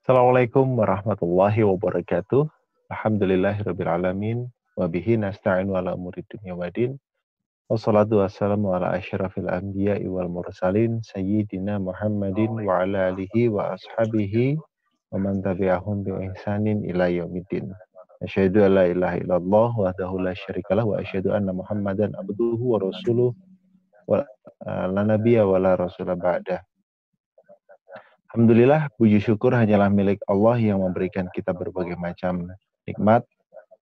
Assalamualaikum warahmatullahi wabarakatuh. Alhamdulillahirrabbilalamin. Wabihi nasta'in wa ala umuri dunya wadin. Wassalatu wassalamu ala asyrafil anbiya wal mursalin Sayyidina Muhammadin wa ala alihi wa ashabihi wa man tabi'ahum bi ihsanin ila yaumiddin. Asyhadu an la ilaha illallah wahdahu la syarikalah wa asyhadu anna Muhammadan abduhu wa rasuluh wa la nabiyya wa la rasula ba'dah. Alhamdulillah, puji syukur hanyalah milik Allah yang memberikan kita berbagai macam nikmat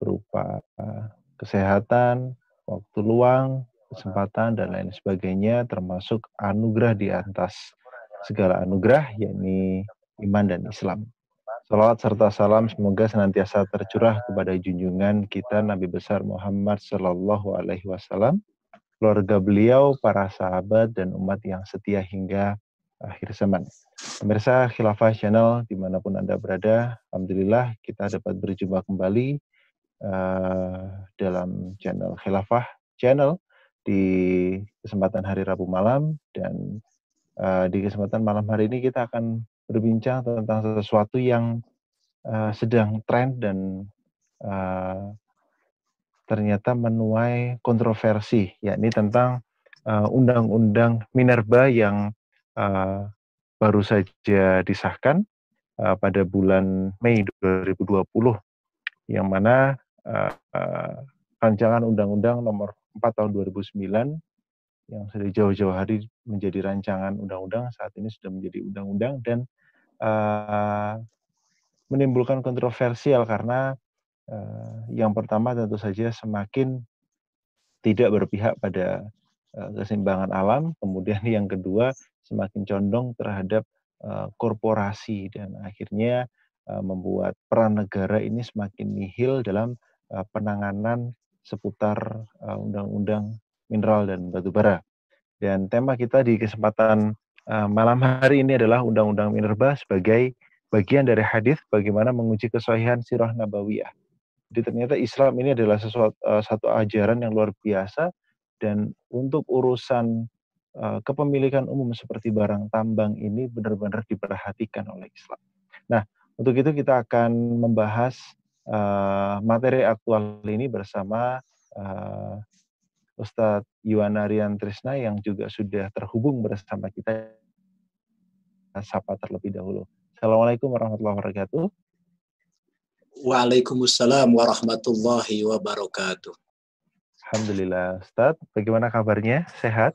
berupa eh, kesehatan, waktu luang, kesempatan, dan lain sebagainya, termasuk anugerah di atas segala anugerah, yakni iman dan Islam. Salawat serta salam semoga senantiasa tercurah kepada junjungan kita Nabi besar Muhammad Sallallahu Alaihi Wasallam, keluarga beliau, para sahabat, dan umat yang setia hingga akhir zaman. Pemirsa Khilafah Channel di mana pun Anda berada, Alhamdulillah kita dapat berjumpa kembali uh, dalam channel Khilafah Channel di kesempatan hari Rabu malam dan uh, di kesempatan malam hari ini kita akan berbincang tentang sesuatu yang uh, sedang tren dan uh, ternyata menuai kontroversi, yakni tentang undang-undang uh, Minerba yang uh, baru saja disahkan uh, pada bulan Mei 2020 yang mana uh, uh, rancangan undang-undang nomor 4 tahun 2009 yang sudah jauh-jauh hari menjadi rancangan undang-undang saat ini sudah menjadi undang-undang dan uh, menimbulkan kontroversial karena uh, yang pertama tentu saja semakin tidak berpihak pada keseimbangan alam, kemudian yang kedua semakin condong terhadap uh, korporasi dan akhirnya uh, membuat peran negara ini semakin nihil dalam penanganan seputar undang-undang mineral dan batu bara. Dan tema kita di kesempatan malam hari ini adalah undang-undang minerba sebagai bagian dari hadis bagaimana menguji kesahihan sirah nabawiyah. Jadi ternyata Islam ini adalah sesuatu satu ajaran yang luar biasa dan untuk urusan Eh, kepemilikan umum seperti barang tambang ini benar-benar diperhatikan oleh Islam. Nah, untuk itu kita akan membahas uh, materi aktual ini bersama uh, Ustadz Yuwanarian Trisna yang juga sudah terhubung bersama kita. Sapa terlebih dahulu. Assalamualaikum warahmatullahi wabarakatuh. Waalaikumsalam warahmatullahi wabarakatuh. Alhamdulillah, Ustadz. Bagaimana kabarnya? Sehat?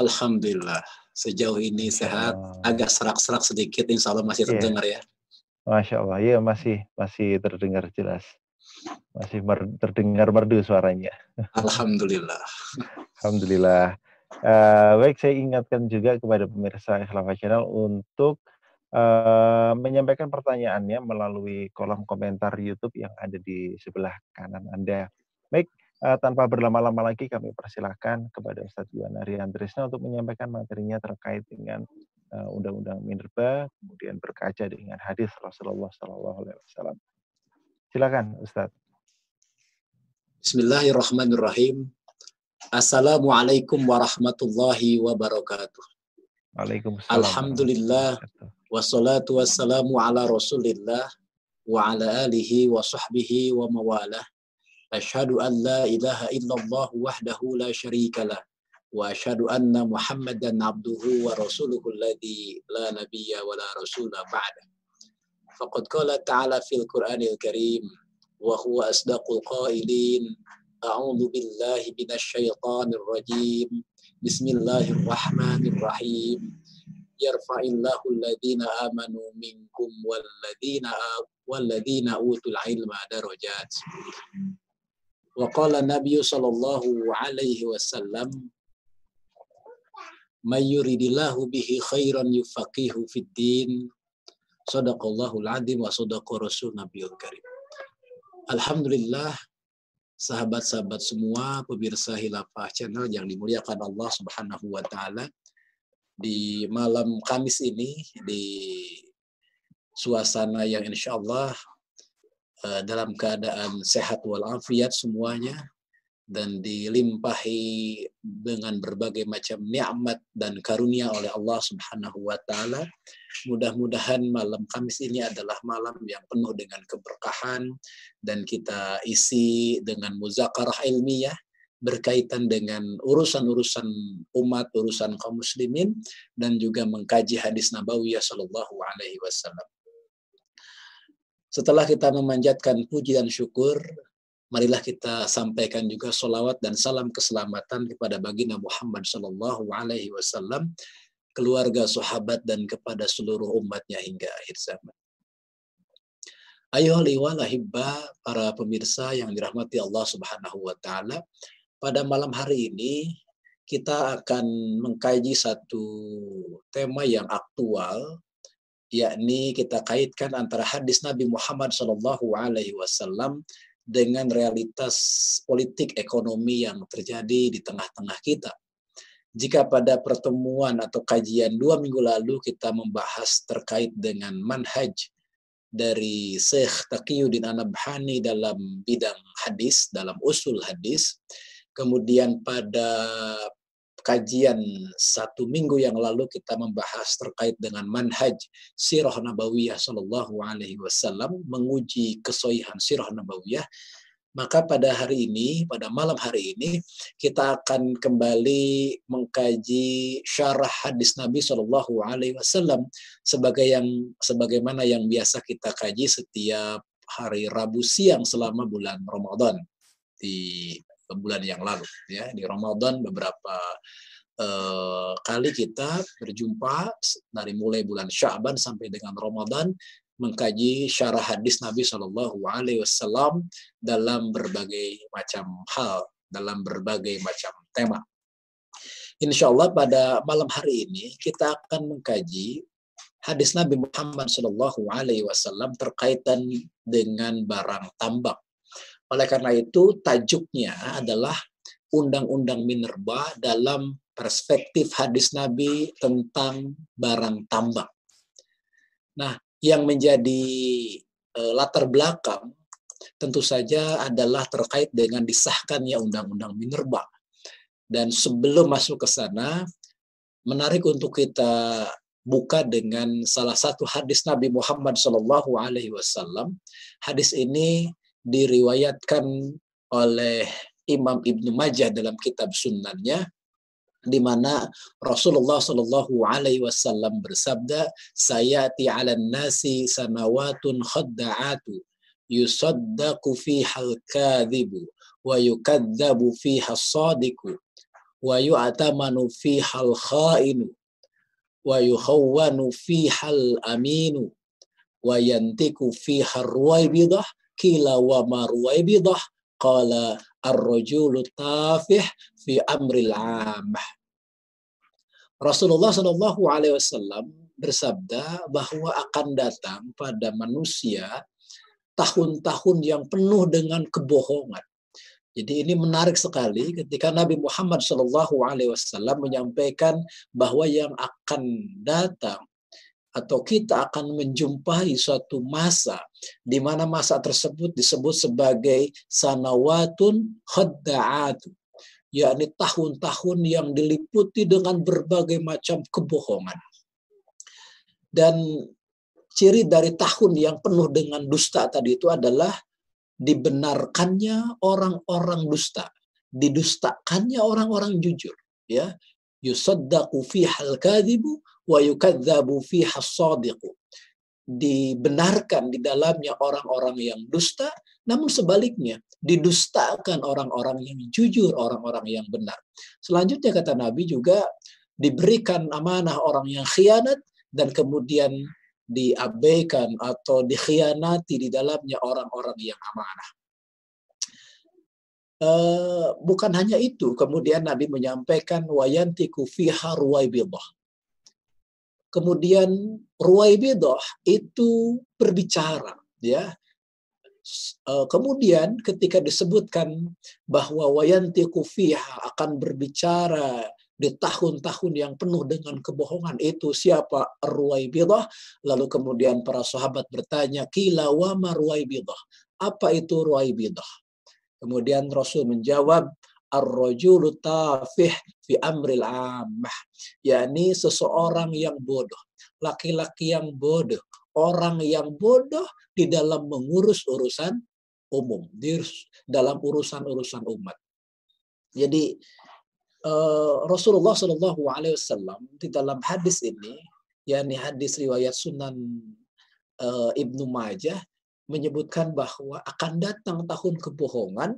Alhamdulillah. Sejauh ini sehat, agak serak-serak sedikit, insya Allah masih iya. terdengar yeah. ya. Masya Allah, iya masih masih terdengar jelas. Masih mer terdengar merdu suaranya. Alhamdulillah. Alhamdulillah. Uh, baik, saya ingatkan juga kepada pemirsa Khilafah Channel untuk uh, menyampaikan pertanyaannya melalui kolom komentar YouTube yang ada di sebelah kanan Anda. Baik, Uh, tanpa berlama-lama lagi kami persilahkan kepada Ustadz Yuwanari Andresna untuk menyampaikan materinya terkait dengan uh, Undang-Undang Minerba, kemudian berkaca dengan hadis Rasulullah Sallallahu Alaihi Wasallam. Silakan Ustadz. Bismillahirrahmanirrahim. Assalamualaikum warahmatullahi wabarakatuh. Waalaikumsalam. Alhamdulillah. Wassalatu wassalamu ala rasulillah wa ala alihi wa sahbihi wa mawalah أشهد أن لا إله إلا الله وحده لا شريك له وأشهد أن محمدا عبده ورسوله الذي لا نبي ولا رسول بعده. فقد قال تعالى في القرآن الكريم وهو أصدق القائلين أعوذ بالله من الشيطان الرجيم بسم الله الرحمن الرحيم يرفع الله الذين آمنوا منكم والذين والذين أوتوا العلم درجات Wa qala Nabi sallallahu wasallam may yuridillahu bihi khairan yufaqihu fid din. Sadaqallahul azim wa sadaqa rasul nabiyul karim. Alhamdulillah sahabat-sahabat semua pemirsa Hilafah Channel yang dimuliakan Allah Subhanahu wa taala di malam Kamis ini di suasana yang insya Allah dalam keadaan sehat walafiat semuanya dan dilimpahi dengan berbagai macam nikmat dan karunia oleh Allah Subhanahu wa taala. Mudah-mudahan malam Kamis ini adalah malam yang penuh dengan keberkahan dan kita isi dengan muzakarah ilmiah berkaitan dengan urusan-urusan umat, urusan kaum muslimin dan juga mengkaji hadis Nabawi sallallahu alaihi wasallam. Setelah kita memanjatkan puji dan syukur marilah kita sampaikan juga solawat dan salam keselamatan kepada baginda Muhammad Shallallahu Alaihi Wasallam, keluarga, sahabat dan kepada seluruh umatnya hingga akhir zaman. Ayo hibba para pemirsa yang dirahmati Allah Subhanahu wa taala. Pada malam hari ini kita akan mengkaji satu tema yang aktual yakni kita kaitkan antara hadis Nabi Muhammad Shallallahu alaihi wasallam dengan realitas politik ekonomi yang terjadi di tengah-tengah kita. Jika pada pertemuan atau kajian dua minggu lalu kita membahas terkait dengan manhaj dari Syekh Taqiyuddin Anabhani dalam bidang hadis, dalam usul hadis, kemudian pada kajian satu minggu yang lalu kita membahas terkait dengan manhaj sirah nabawiyah sallallahu alaihi wasallam menguji kesohihan sirah nabawiyah. Maka pada hari ini, pada malam hari ini, kita akan kembali mengkaji syarah hadis Nabi Shallallahu Alaihi Wasallam sebagai yang sebagaimana yang biasa kita kaji setiap hari Rabu siang selama bulan Ramadan. Di bulan yang lalu ya di Ramadan beberapa uh, kali kita berjumpa dari mulai bulan Syaban sampai dengan Ramadan mengkaji syarah hadis Nabi Shallallahu Alaihi Wasallam dalam berbagai macam hal, dalam berbagai macam tema. Insya Allah pada malam hari ini kita akan mengkaji hadis Nabi Muhammad Shallallahu Alaihi Wasallam terkaitan dengan barang tambak. Oleh karena itu, tajuknya adalah Undang-Undang Minerba dalam perspektif hadis Nabi tentang barang tambang. Nah, yang menjadi uh, latar belakang tentu saja adalah terkait dengan disahkannya Undang-Undang Minerba. Dan sebelum masuk ke sana, menarik untuk kita buka dengan salah satu hadis Nabi Muhammad Wasallam. Hadis ini diriwayatkan oleh Imam Ibnu Majah dalam kitab sunnahnya di mana Rasulullah Shallallahu Alaihi Wasallam bersabda, "Sayati 'alan nasi sanawatun khadda'atu yusaddaqu fiha al-kadhibu wa yukadzabu fiha as-sadiqu wa yu'tamanu fiha al-kha'inu wa yukhawwanu fiha al-aminu wa yantiku fiha ar-ruwaybidah kila wa marwaybidah qala ar-rajulu tafih fi amril amah. Rasulullah Shallallahu alaihi wasallam bersabda bahwa akan datang pada manusia tahun-tahun yang penuh dengan kebohongan. Jadi ini menarik sekali ketika Nabi Muhammad Shallallahu Alaihi Wasallam menyampaikan bahwa yang akan datang atau kita akan menjumpai suatu masa di mana masa tersebut disebut sebagai sanawatun khadda'atu yakni tahun-tahun yang diliputi dengan berbagai macam kebohongan. Dan ciri dari tahun yang penuh dengan dusta tadi itu adalah dibenarkannya orang-orang dusta, didustakannya orang-orang jujur, ya. Yusaddaqu fihal kadhibu wa yukadzabu fiha. Dibenarkan di dalamnya orang-orang yang dusta, namun sebaliknya didustakan orang-orang yang jujur, orang-orang yang benar. Selanjutnya kata Nabi juga diberikan amanah orang yang khianat dan kemudian diabaikan atau dikhianati di dalamnya orang-orang yang amanah. Uh, bukan hanya itu, kemudian Nabi menyampaikan wayantiku fiha. Kemudian Ruwaibidah itu berbicara, ya. Eh, kemudian ketika disebutkan bahwa wayantiku fiha akan berbicara di tahun-tahun yang penuh dengan kebohongan itu siapa? Ruwaibidah lalu kemudian para sahabat bertanya kila wa ma Ruwaibidah apa itu Ruwaibidah Kemudian Rasul menjawab, ar-rajulu tafih fi amril ammah, yakni seseorang yang bodoh, laki-laki yang bodoh, orang yang bodoh di dalam mengurus urusan umum, di dalam urusan-urusan umat. Jadi uh, Rasulullah Shallallahu Alaihi Wasallam di dalam hadis ini, yakni hadis riwayat Sunan uh, Ibnu Majah menyebutkan bahwa akan datang tahun kebohongan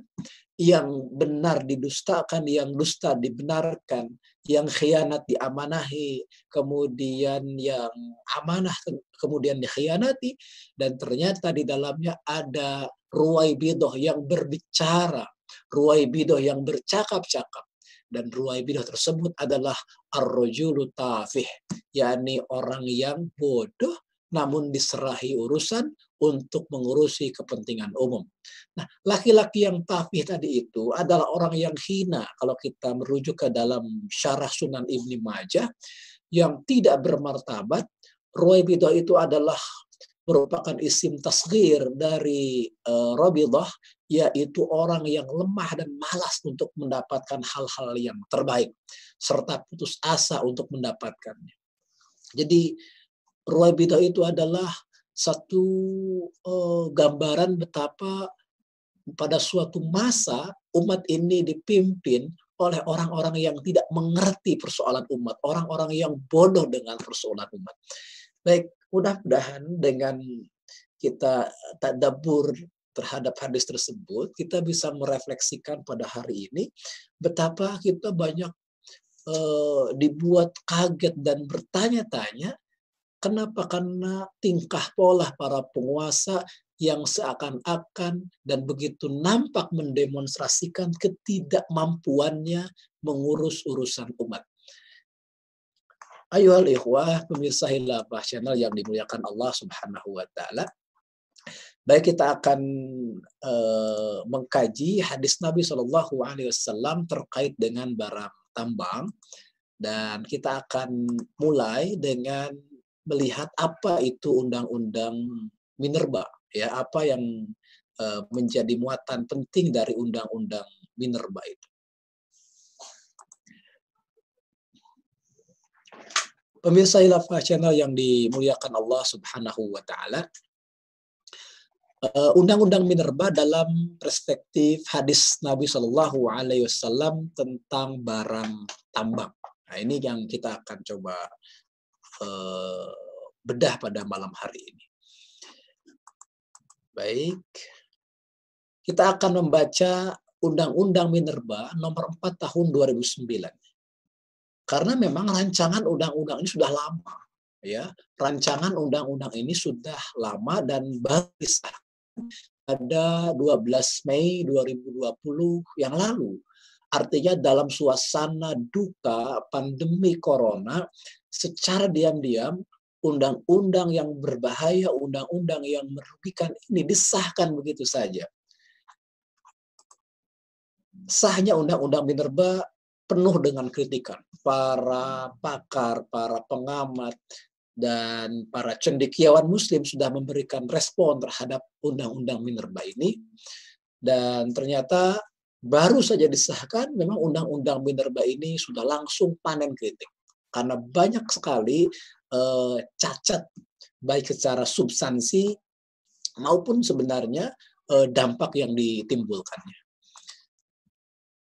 yang benar didustakan, yang dusta dibenarkan, yang khianat diamanahi, kemudian yang amanah kemudian dikhianati, dan ternyata di dalamnya ada ruai bidoh yang berbicara, ruai bidoh yang bercakap-cakap. Dan ruai bidoh tersebut adalah ar-rajulu tafih, yakni orang yang bodoh namun diserahi urusan untuk mengurusi kepentingan umum. Nah, laki-laki yang tafih tadi itu adalah orang yang hina kalau kita merujuk ke dalam syarah Sunan Ibni Majah yang tidak bermartabat. Ruwaibidah itu adalah merupakan isim tasghir dari uh, Rabidah yaitu orang yang lemah dan malas untuk mendapatkan hal-hal yang terbaik serta putus asa untuk mendapatkannya. Jadi Ruwaibidah itu adalah satu uh, gambaran betapa pada suatu masa umat ini dipimpin oleh orang-orang yang tidak mengerti persoalan umat, orang-orang yang bodoh dengan persoalan umat. Baik, mudah-mudahan dengan kita tadabur terhadap hadis tersebut, kita bisa merefleksikan pada hari ini betapa kita banyak uh, dibuat kaget dan bertanya-tanya Kenapa? Karena tingkah pola para penguasa yang seakan-akan dan begitu nampak mendemonstrasikan ketidakmampuannya mengurus urusan umat. Ayo ikhwah, pemirsa hilafah channel yang dimuliakan Allah Subhanahu wa taala. Baik kita akan uh, mengkaji hadis Nabi wasallam terkait dengan barang tambang dan kita akan mulai dengan melihat apa itu undang-undang Minerba, ya apa yang uh, menjadi muatan penting dari undang-undang Minerba itu. Pemirsa Ilafah Channel yang dimuliakan Allah Subhanahu wa taala. Uh, undang-undang Minerba dalam perspektif hadis Nabi Shallallahu alaihi wasallam tentang barang tambang. Nah, ini yang kita akan coba uh, bedah pada malam hari ini. Baik. Kita akan membaca Undang-Undang Minerba nomor 4 tahun 2009. Karena memang rancangan undang-undang ini sudah lama, ya. Rancangan undang-undang ini sudah lama dan baru pada 12 Mei 2020 yang lalu. Artinya dalam suasana duka pandemi corona secara diam-diam undang-undang yang berbahaya, undang-undang yang merugikan ini disahkan begitu saja. Sahnya undang-undang Minerba penuh dengan kritikan. Para pakar, para pengamat, dan para cendekiawan muslim sudah memberikan respon terhadap undang-undang Minerba ini. Dan ternyata baru saja disahkan, memang undang-undang Minerba ini sudah langsung panen kritik karena banyak sekali uh, cacat baik secara substansi maupun sebenarnya uh, dampak yang ditimbulkannya.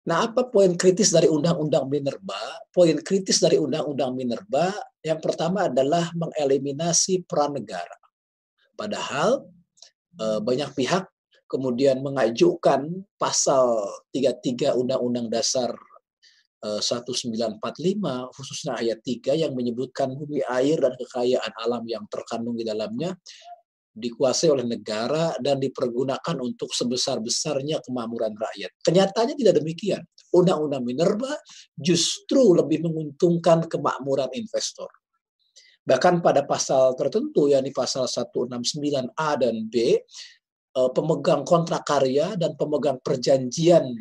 Nah, apa poin kritis dari Undang-Undang Minerba? Poin kritis dari Undang-Undang Minerba yang pertama adalah mengeliminasi peran negara. Padahal uh, banyak pihak kemudian mengajukan pasal 33 Undang-Undang Dasar 1945 eh, khususnya ayat 3 yang menyebutkan bumi air dan kekayaan alam yang terkandung di dalamnya dikuasai oleh negara dan dipergunakan untuk sebesar-besarnya kemakmuran rakyat. Kenyataannya tidak demikian. Undang-undang Minerba justru lebih menguntungkan kemakmuran investor. Bahkan pada pasal tertentu, yakni pasal 169A dan B, pemegang kontrak karya dan pemegang perjanjian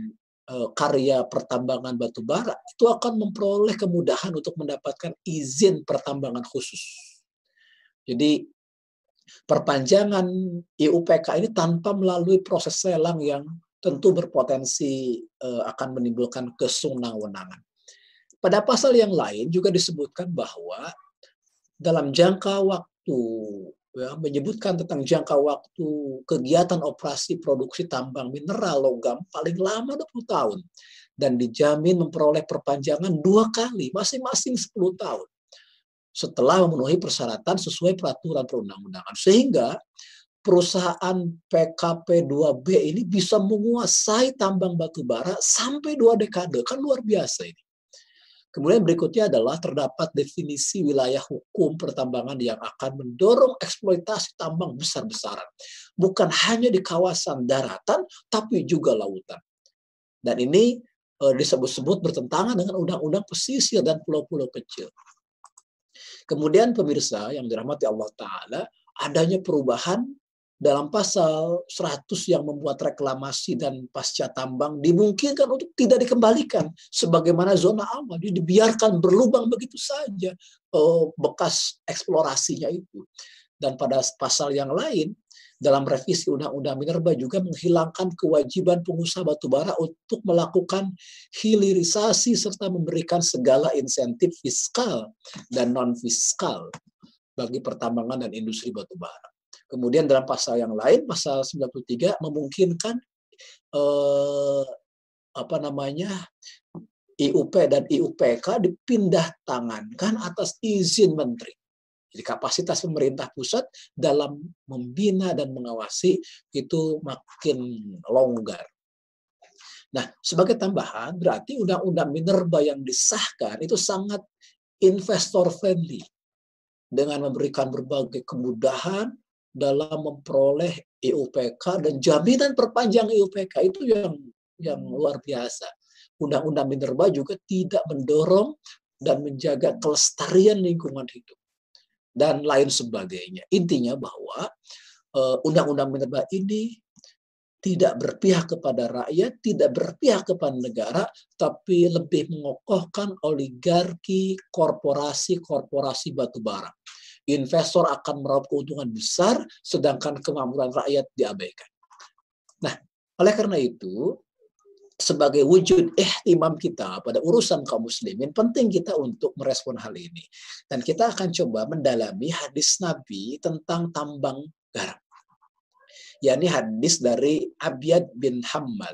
Eh, karya pertambangan batu bara itu akan memperoleh kemudahan untuk mendapatkan izin pertambangan khusus. Jadi perpanjangan IUPK ini tanpa melalui proses selang yang tentu berpotensi uh, akan menimbulkan kesunang-wenangan. Pada pasal yang lain juga disebutkan bahwa dalam jangka waktu ya, menyebutkan tentang jangka waktu kegiatan operasi produksi tambang mineral logam paling lama 20 tahun dan dijamin memperoleh perpanjangan dua kali masing-masing 10 tahun setelah memenuhi persyaratan sesuai peraturan perundang-undangan. Sehingga perusahaan PKP 2B ini bisa menguasai tambang batu bara sampai dua dekade. Kan luar biasa ini Kemudian berikutnya adalah terdapat definisi wilayah hukum pertambangan yang akan mendorong eksploitasi tambang besar-besaran. Bukan hanya di kawasan daratan, tapi juga lautan. Dan ini e, disebut-sebut bertentangan dengan undang-undang pesisir dan pulau-pulau kecil. Kemudian pemirsa yang dirahmati Allah Ta'ala, adanya perubahan dalam pasal 100 yang membuat reklamasi dan pasca tambang dimungkinkan untuk tidak dikembalikan sebagaimana zona aman. Jadi dibiarkan berlubang begitu saja oh, bekas eksplorasinya itu. Dan pada pasal yang lain dalam revisi undang-undang minerba juga menghilangkan kewajiban pengusaha batubara untuk melakukan hilirisasi serta memberikan segala insentif fiskal dan non fiskal bagi pertambangan dan industri batubara Kemudian dalam pasal yang lain, pasal 93 memungkinkan eh, apa namanya IUP dan IUPK dipindah tangankan atas izin menteri. Jadi kapasitas pemerintah pusat dalam membina dan mengawasi itu makin longgar. Nah, sebagai tambahan, berarti undang-undang minerba yang disahkan itu sangat investor friendly dengan memberikan berbagai kemudahan dalam memperoleh IUPK dan jaminan perpanjang IUPK itu yang yang luar biasa. Undang-undang Minerba juga tidak mendorong dan menjaga kelestarian lingkungan hidup dan lain sebagainya. Intinya bahwa eh, undang-undang uh, Minerba ini tidak berpihak kepada rakyat, tidak berpihak kepada negara, tapi lebih mengokohkan oligarki korporasi-korporasi batubara investor akan meraup keuntungan besar, sedangkan kemakmuran rakyat diabaikan. Nah, oleh karena itu, sebagai wujud ihtimam kita pada urusan kaum muslimin, penting kita untuk merespon hal ini. Dan kita akan coba mendalami hadis Nabi tentang tambang garam. yakni hadis dari Abiyad bin Hammal.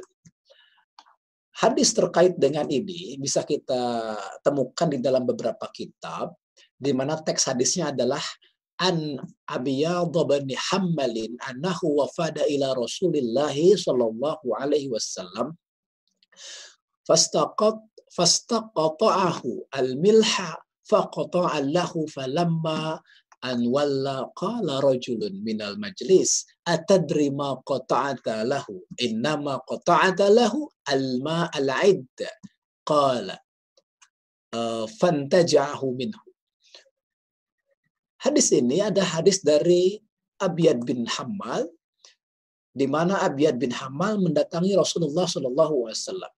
Hadis terkait dengan ini bisa kita temukan di dalam beberapa kitab di mana teks hadisnya adalah an Abiyad bin Hammalin annahu wafada ila Rasulillah sallallahu alaihi wasallam fastaqat fastaqata'ahu al-milha faqata'a lahu falamma an walla qala rajulun minal majlis atadri ma qata'ata lahu innama qata'ata lahu al-ma al-'idd? Qala fantaja'ahu minhu Hadis ini ada hadis dari Abiyad bin Hamal, di mana Abiyad bin Hamal mendatangi Rasulullah Shallallahu Alaihi Wasallam,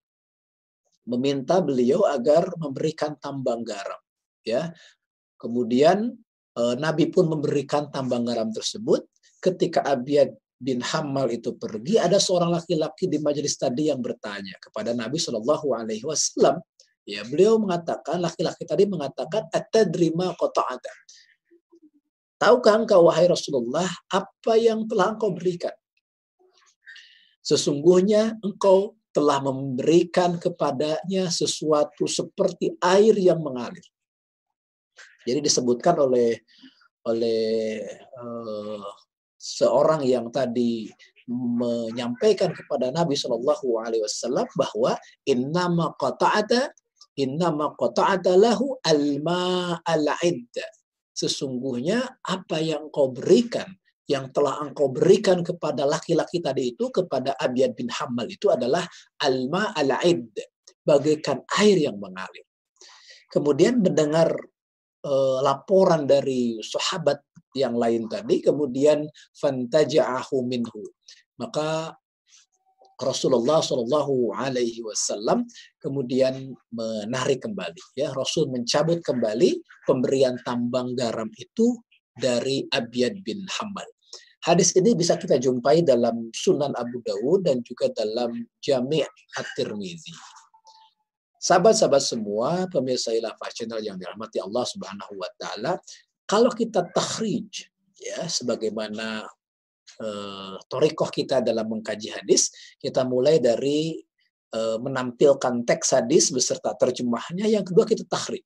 meminta beliau agar memberikan tambang garam. Ya, kemudian eh, Nabi pun memberikan tambang garam tersebut. Ketika Abiyad bin Hamal itu pergi, ada seorang laki-laki di majelis tadi yang bertanya kepada Nabi Shallallahu Alaihi Wasallam. Ya, beliau mengatakan, laki-laki tadi mengatakan, "Atadrima qata'ata." Tahukah engkau, wahai Rasulullah, apa yang telah engkau berikan? Sesungguhnya engkau telah memberikan kepadanya sesuatu seperti air yang mengalir. Jadi disebutkan oleh oleh uh, seorang yang tadi menyampaikan kepada Nabi Shallallahu Alaihi Wasallam bahwa innama qata'ata innama qata'ata lahu alma al-idda sesungguhnya apa yang engkau berikan yang telah engkau berikan kepada laki-laki tadi itu kepada Abiyad bin Hamal itu adalah alma al-aid bagaikan air yang mengalir. Kemudian mendengar uh, laporan dari sahabat yang lain tadi kemudian fantaja'ahu minhu maka Rasulullah Shallallahu Alaihi Wasallam kemudian menarik kembali. Ya, Rasul mencabut kembali pemberian tambang garam itu dari Abiyad bin Hambal. Hadis ini bisa kita jumpai dalam Sunan Abu Dawud dan juga dalam Jami' At-Tirmizi. Sahabat-sahabat semua, pemirsa Ilafah Channel yang dirahmati Allah Subhanahu wa taala, kalau kita takhrij ya sebagaimana uh, torikoh kita dalam mengkaji hadis, kita mulai dari uh, menampilkan teks hadis beserta terjemahnya, yang kedua kita takhrij.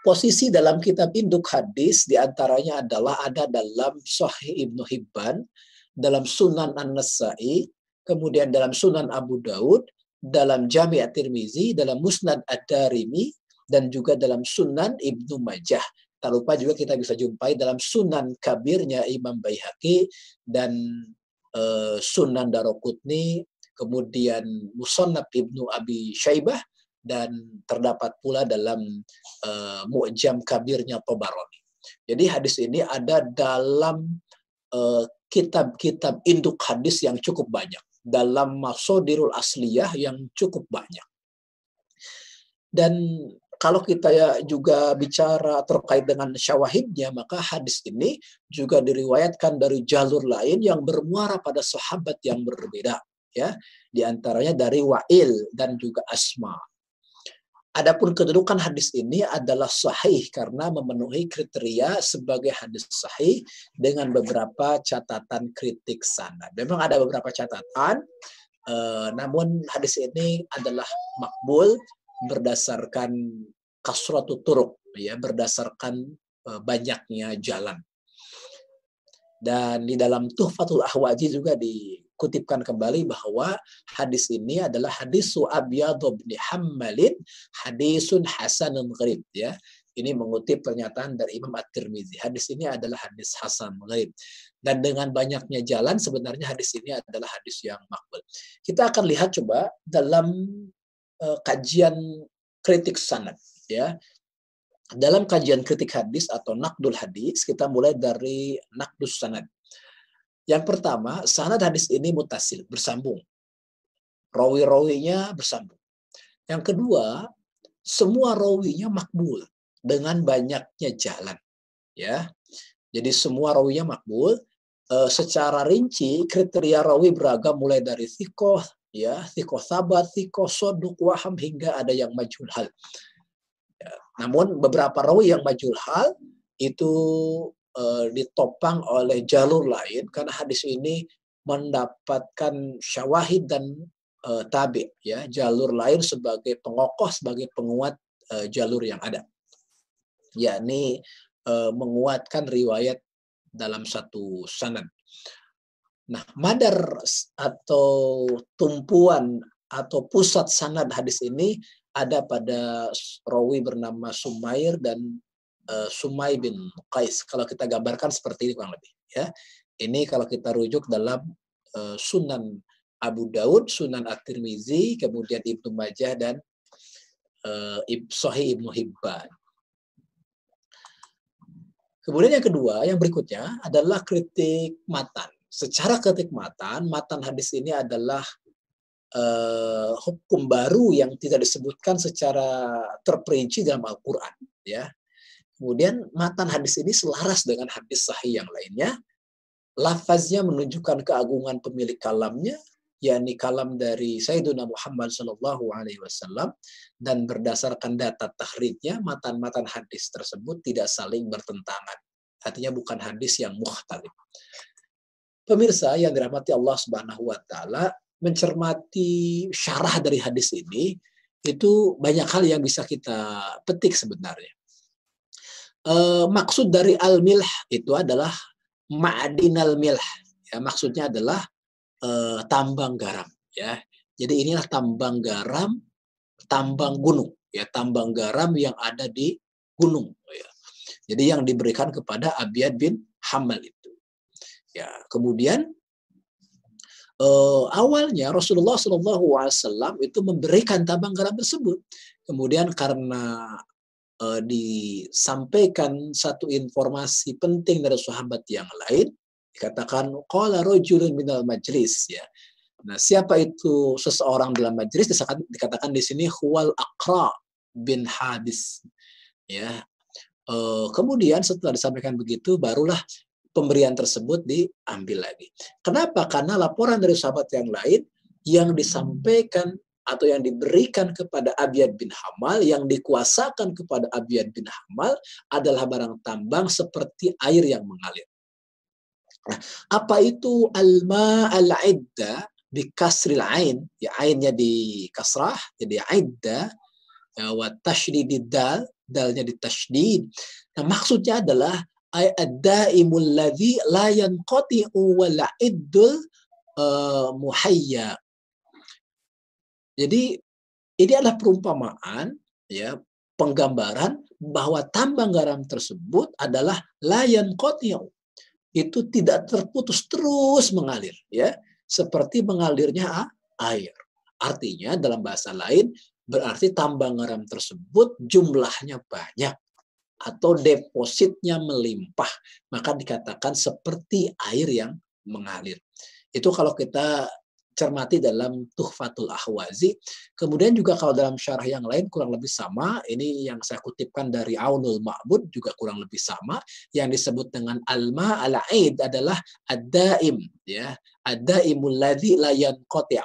Posisi dalam kitab induk hadis di antaranya adalah ada dalam Sahih Ibnu Hibban, dalam Sunan An-Nasai, kemudian dalam Sunan Abu Daud, dalam Jami' At-Tirmizi, dalam Musnad Ad-Darimi, dan juga dalam Sunan Ibnu Majah. Tak lupa juga kita bisa jumpai dalam Sunan Kabirnya Imam Baihaqi dan uh, Sunan Darokutni, kemudian Musannab Ibnu Abi Syaibah, dan terdapat pula dalam uh, Mu'jam Kabirnya Tobaroni. Jadi hadis ini ada dalam eh, kitab-kitab induk hadis yang cukup banyak. Dalam Masodirul Asliyah yang cukup banyak. Dan kalau kita ya juga bicara terkait dengan syawahidnya, maka hadis ini juga diriwayatkan dari jalur lain yang bermuara pada sahabat yang berbeda. ya Di antaranya dari Wa'il dan juga Asma. Adapun kedudukan hadis ini adalah sahih karena memenuhi kriteria sebagai hadis sahih dengan beberapa catatan kritik sanad. Memang ada beberapa catatan, eh, namun hadis ini adalah makbul berdasarkan kasratu turuk, ya berdasarkan eh, banyaknya jalan. Dan di dalam Tuhfatul Ahwaji juga di kutipkan kembali bahwa hadis ini adalah hadis Abyad bin Hammalin hadisun hasanun gharib ya. Ini mengutip pernyataan dari Imam At-Tirmizi. Hadis ini adalah hadis hasan gharib. Dan dengan banyaknya jalan sebenarnya hadis ini adalah hadis yang makbul. Kita akan lihat coba dalam kajian kritik sanad ya. Dalam kajian kritik hadis atau nakdul hadis, kita mulai dari nakdus sanad. Yang pertama, sanad hadis ini mutasil, bersambung. Rawi-rawinya bersambung. Yang kedua, semua rawinya makbul dengan banyaknya jalan. Ya, jadi semua rawinya makbul. E, secara rinci kriteria rawi beragam mulai dari thikoh, ya, thikoh sabat, thikoh soduk, waham hingga ada yang majul hal. Ya, namun beberapa rawi yang majul hal itu uh, ditopang oleh jalur lain karena hadis ini mendapatkan syawahid dan uh, tabi ya jalur lain sebagai pengokoh sebagai penguat uh, jalur yang ada yakni uh, menguatkan riwayat dalam satu sanad. Nah, madar atau tumpuan atau pusat sanad hadis ini ada pada rawi bernama Sumair dan uh, Sumai bin Qais. Kalau kita gambarkan seperti ini kurang lebih. Ya, ini kalau kita rujuk dalam uh, Sunan Abu Daud, Sunan At-Tirmizi, kemudian Ibnu Majah dan uh, Sahih Ibnu Hibban. Kemudian yang kedua, yang berikutnya adalah kritik matan. Secara kritik matan, hadis ini adalah uh, hukum baru yang tidak disebutkan secara terperinci dalam Al-Quran. Ya, Kemudian matan hadis ini selaras dengan hadis sahih yang lainnya. Lafaznya menunjukkan keagungan pemilik kalamnya, yakni kalam dari Sayyidina Muhammad Shallallahu Alaihi Wasallam dan berdasarkan data tahridnya matan-matan hadis tersebut tidak saling bertentangan. Artinya bukan hadis yang muhtalif. Pemirsa yang dirahmati Allah Subhanahu Wa Taala mencermati syarah dari hadis ini itu banyak hal yang bisa kita petik sebenarnya uh, maksud dari al-milh itu adalah ma'dinal milh. Ya, maksudnya adalah uh, tambang garam. Ya, jadi inilah tambang garam, tambang gunung. Ya, tambang garam yang ada di gunung. Ya. Jadi yang diberikan kepada Abiyad bin Hamal. Ya, kemudian uh, awalnya Rasulullah SAW itu memberikan tambang garam tersebut. Kemudian karena uh, disampaikan satu informasi penting dari sahabat yang lain dikatakan qala rajulun minal majlis ya nah siapa itu seseorang dalam majlis dikatakan di sini huwal aqra bin hadis ya uh, kemudian setelah disampaikan begitu barulah pemberian tersebut diambil lagi. Kenapa? Karena laporan dari sahabat yang lain yang disampaikan atau yang diberikan kepada Abiyad bin Hamal, yang dikuasakan kepada Abiyad bin Hamal adalah barang tambang seperti air yang mengalir. Nah, apa itu alma al-idda bi kasril ain? Ya ainnya di kasrah jadi idda ya, wa tasydidid dal, dalnya di tasydid. Nah, maksudnya adalah ad-daimul ladzi la yanqati'u iddul uh, muhayya. Jadi ini adalah perumpamaan ya penggambaran bahwa tambang garam tersebut adalah layan kotiau itu tidak terputus terus mengalir ya. Seperti mengalirnya air. Artinya dalam bahasa lain berarti tambang garam tersebut jumlahnya banyak atau depositnya melimpah maka dikatakan seperti air yang mengalir itu kalau kita cermati dalam Tuhfatul Ahwazi. Kemudian juga kalau dalam syarah yang lain kurang lebih sama, ini yang saya kutipkan dari Aunul Ma'bud juga kurang lebih sama, yang disebut dengan alma al-aid adalah ad-daim, ya. Ad-daimul ladzi la yanqati'.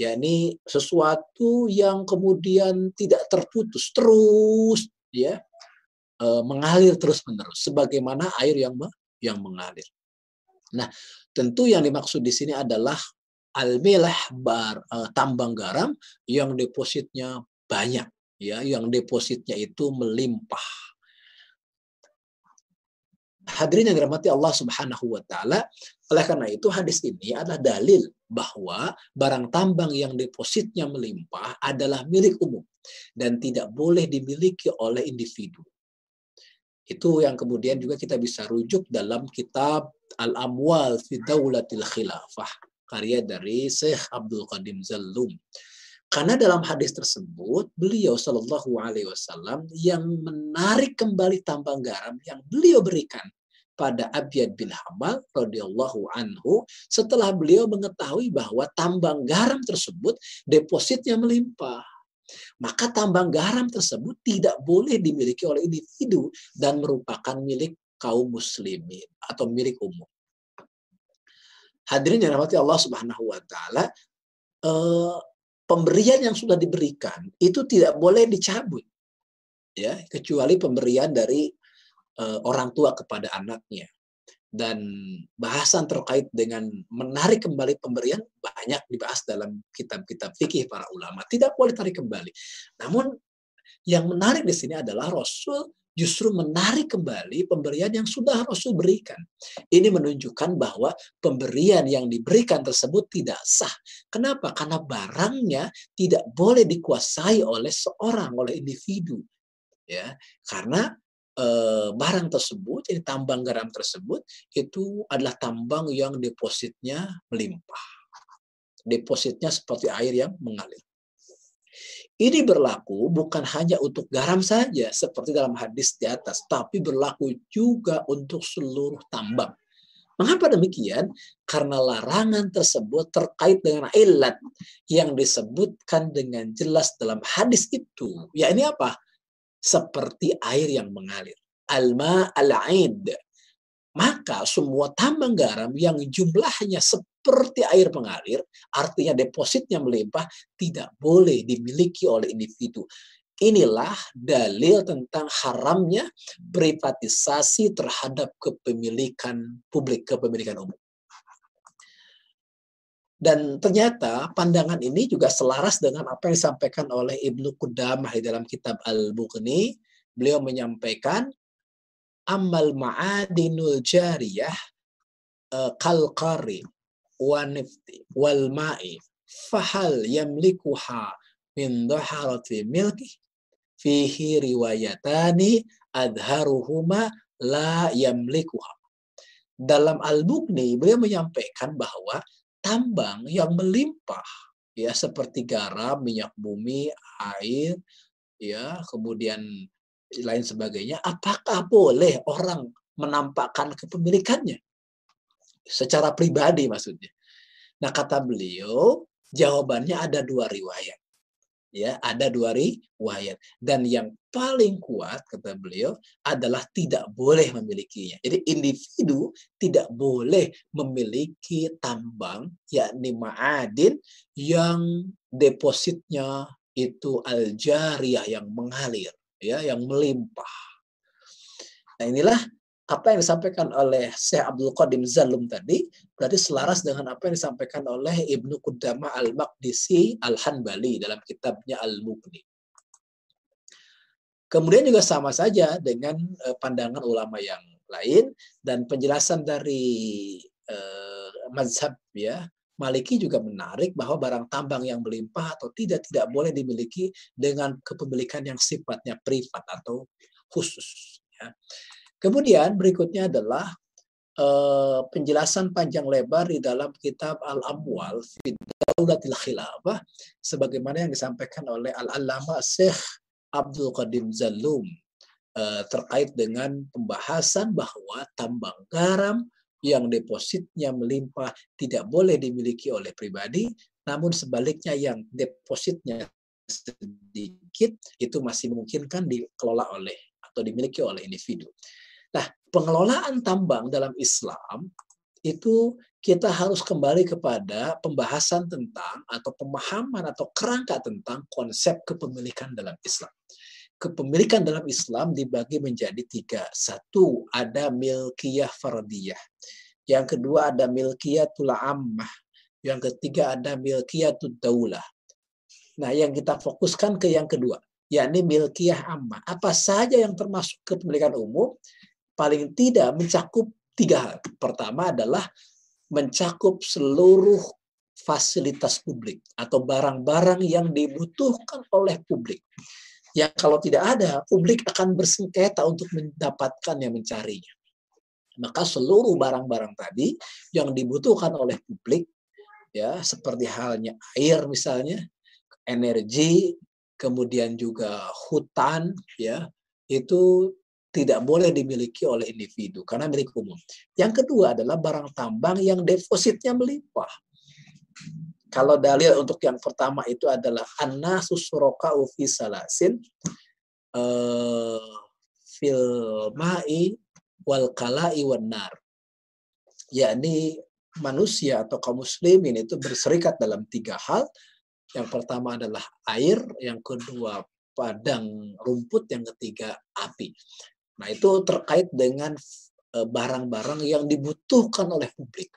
yakni sesuatu yang kemudian tidak terputus terus ya mengalir terus menerus sebagaimana air yang yang mengalir. Nah, tentu yang dimaksud di sini adalah al-milah bar uh, tambang garam yang depositnya banyak ya yang depositnya itu melimpah hadirin yang dirahmati Allah Subhanahu wa taala oleh karena itu hadis ini adalah dalil bahwa barang tambang yang depositnya melimpah adalah milik umum dan tidak boleh dimiliki oleh individu itu yang kemudian juga kita bisa rujuk dalam kitab Al-Amwal fi Daulatil Khilafah karya dari Syekh Abdul Qadim Zallum. Karena dalam hadis tersebut beliau Shallallahu Alaihi Wasallam yang menarik kembali tambang garam yang beliau berikan pada Abiyad bin Hamal radhiyallahu anhu setelah beliau mengetahui bahwa tambang garam tersebut depositnya melimpah. Maka tambang garam tersebut tidak boleh dimiliki oleh individu dan merupakan milik kaum muslimin atau milik umum. Hadirin yang rahmati Allah Subhanahu wa taala, eh, pemberian yang sudah diberikan itu tidak boleh dicabut. Ya, kecuali pemberian dari eh, orang tua kepada anaknya. Dan bahasan terkait dengan menarik kembali pemberian banyak dibahas dalam kitab-kitab fikih para ulama. Tidak boleh tarik kembali. Namun yang menarik di sini adalah Rasul justru menarik kembali pemberian yang sudah Rasul berikan. Ini menunjukkan bahwa pemberian yang diberikan tersebut tidak sah. Kenapa? Karena barangnya tidak boleh dikuasai oleh seorang, oleh individu. Ya, karena barang tersebut, ini tambang garam tersebut, itu adalah tambang yang depositnya melimpah. Depositnya seperti air yang mengalir. Ini berlaku bukan hanya untuk garam saja seperti dalam hadis di atas, tapi berlaku juga untuk seluruh tambang. Mengapa demikian? Karena larangan tersebut terkait dengan ilat yang disebutkan dengan jelas dalam hadis itu. Ya ini apa? Seperti air yang mengalir. Alma al-aid. Maka semua tambang garam yang jumlahnya seperti air mengalir, artinya depositnya melimpah, tidak boleh dimiliki oleh individu. Inilah dalil tentang haramnya privatisasi terhadap kepemilikan publik, kepemilikan umum. Dan ternyata pandangan ini juga selaras dengan apa yang disampaikan oleh Ibnu Qudamah di dalam kitab Al-Bukhni. Beliau menyampaikan, Amal ma'adinul jariyah uh, kalqari wa nifti wal ma'i fahal yamlikuha min dhaharati milki fihi riwayatani adharuhuma la yamlikuha. Dalam Al-Bukhni beliau menyampaikan bahwa tambang yang melimpah ya seperti garam, minyak bumi, air, ya, kemudian lain sebagainya, apakah boleh orang menampakkan kepemilikannya? secara pribadi maksudnya. Nah kata beliau, jawabannya ada dua riwayat. Ya ada dua riwayat. Dan yang paling kuat kata beliau adalah tidak boleh memilikinya. Jadi individu tidak boleh memiliki tambang yakni ma'adin yang depositnya itu al-jariyah yang mengalir ya yang melimpah. Nah inilah apa yang disampaikan oleh Syekh Abdul Qadim Zalum tadi berarti selaras dengan apa yang disampaikan oleh Ibnu Qudama Al-Maqdisi Al-Hanbali dalam kitabnya Al-Mughni. Kemudian juga sama saja dengan uh, pandangan ulama yang lain dan penjelasan dari uh, mazhab ya Maliki juga menarik bahwa barang tambang yang melimpah atau tidak tidak boleh dimiliki dengan kepemilikan yang sifatnya privat atau khusus ya. Kemudian berikutnya adalah uh, penjelasan panjang lebar di dalam kitab Al-Amwal fi Khilafah sebagaimana yang disampaikan oleh Al-Allama Syekh Abdul Qadim Zalum uh, terkait dengan pembahasan bahwa tambang garam yang depositnya melimpah tidak boleh dimiliki oleh pribadi, namun sebaliknya yang depositnya sedikit itu masih memungkinkan dikelola oleh atau dimiliki oleh individu. Pengelolaan tambang dalam Islam itu kita harus kembali kepada pembahasan tentang atau pemahaman atau kerangka tentang konsep kepemilikan dalam Islam. Kepemilikan dalam Islam dibagi menjadi tiga. Satu, ada milkiyah fardiyah. Yang kedua ada milkiyatul ammah. Yang ketiga ada milkiyatul daulah. Nah, yang kita fokuskan ke yang kedua, yakni milkiyah ammah. Apa saja yang termasuk kepemilikan umum paling tidak mencakup tiga hal. Pertama adalah mencakup seluruh fasilitas publik atau barang-barang yang dibutuhkan oleh publik. Yang kalau tidak ada, publik akan bersengketa untuk mendapatkan yang mencarinya. Maka seluruh barang-barang tadi yang dibutuhkan oleh publik, ya seperti halnya air misalnya, energi, kemudian juga hutan, ya itu tidak boleh dimiliki oleh individu karena milik umum. Yang kedua adalah barang tambang yang depositnya melimpah. Kalau dalil untuk yang pertama itu adalah annasus suroka'u fi salasin uh, fil ma'i wal kala'i wan. Yakni manusia atau kaum muslimin itu berserikat dalam tiga hal. Yang pertama adalah air, yang kedua padang rumput, yang ketiga api. Nah, itu terkait dengan eh, barang-barang yang dibutuhkan oleh publik.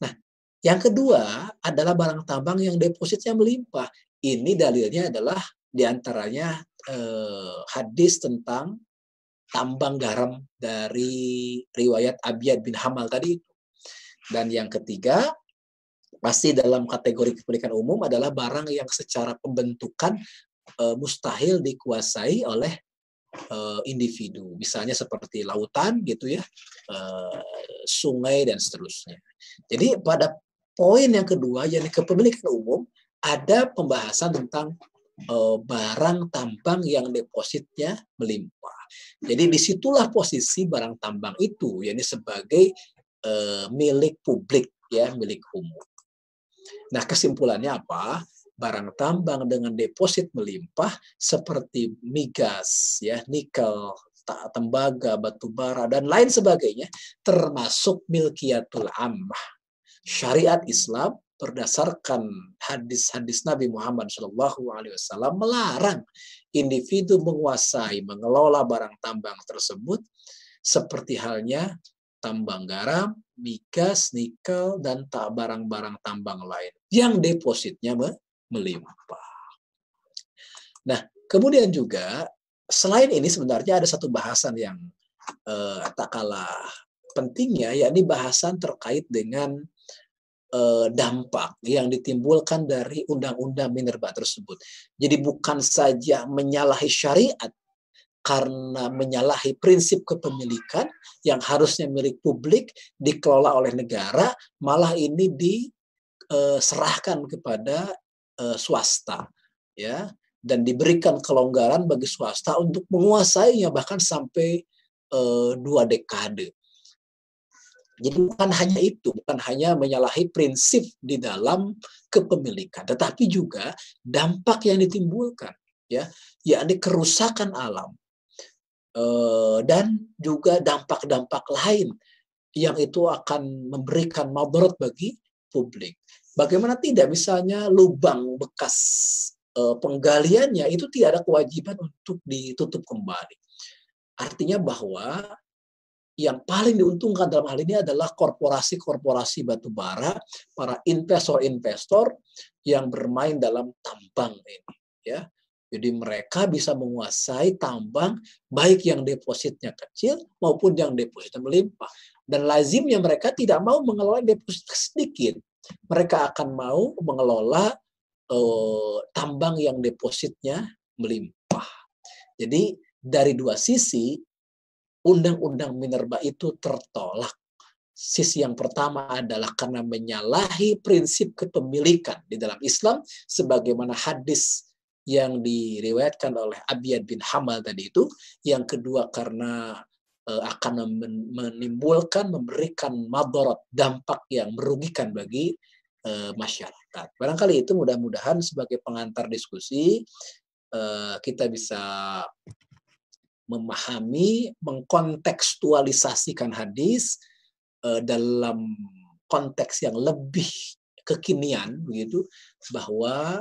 Nah, yang kedua adalah barang tambang yang depositnya melimpah. Ini dalilnya adalah di antaranya eh, hadis tentang tambang garam dari riwayat Abiyad bin Hamal tadi. Dan yang ketiga, pasti dalam kategori kepemilikan umum adalah barang yang secara pembentukan eh, mustahil dikuasai oleh uh, individu, misalnya seperti lautan gitu ya, uh, sungai dan seterusnya. Jadi pada poin yang kedua yang kepemilikan umum ada pembahasan tentang uh, barang tambang yang depositnya melimpah. Jadi di situlah posisi barang tambang itu, yakni sebagai milik publik ya, milik umum. Nah kesimpulannya apa? Barang tambang dengan deposit melimpah seperti migas, ya, nikel, tembaga, batu bara dan lain sebagainya termasuk milkiyatul ammah. Syariat Islam berdasarkan hadis-hadis Nabi Muhammad Wasallam melarang individu menguasai, mengelola barang tambang tersebut seperti halnya tambang garam, migas, nikel, dan tak barang-barang tambang lain yang depositnya melimpah. Nah, kemudian juga selain ini sebenarnya ada satu bahasan yang eh, tak kalah pentingnya, yakni bahasan terkait dengan eh, dampak yang ditimbulkan dari undang-undang minerba tersebut. Jadi bukan saja menyalahi syariat karena menyalahi prinsip kepemilikan yang harusnya milik publik dikelola oleh negara, malah ini diserahkan kepada uh, swasta ya dan diberikan kelonggaran bagi swasta untuk menguasainya bahkan sampai uh, dua dekade. Jadi bukan hanya itu, bukan hanya menyalahi prinsip di dalam kepemilikan, tetapi juga dampak yang ditimbulkan, ya, yakni kerusakan alam eh, dan juga dampak-dampak lain yang itu akan memberikan madarat bagi publik. Bagaimana tidak misalnya lubang bekas eh, penggaliannya itu tidak ada kewajiban untuk ditutup kembali. Artinya bahwa yang paling diuntungkan dalam hal ini adalah korporasi-korporasi batubara, para investor-investor yang bermain dalam tambang ini, ya. Jadi mereka bisa menguasai tambang baik yang depositnya kecil maupun yang depositnya melimpah. Dan lazimnya mereka tidak mau mengelola deposit sedikit. Mereka akan mau mengelola uh, tambang yang depositnya melimpah. Jadi dari dua sisi undang-undang Minerba itu tertolak. Sisi yang pertama adalah karena menyalahi prinsip kepemilikan di dalam Islam sebagaimana hadis yang diriwayatkan oleh Abiyad bin Hamal tadi itu. Yang kedua karena akan menimbulkan, memberikan madarat, dampak yang merugikan bagi uh, masyarakat. Barangkali itu mudah-mudahan sebagai pengantar diskusi uh, kita bisa memahami, mengkontekstualisasikan hadis dalam konteks yang lebih kekinian begitu bahwa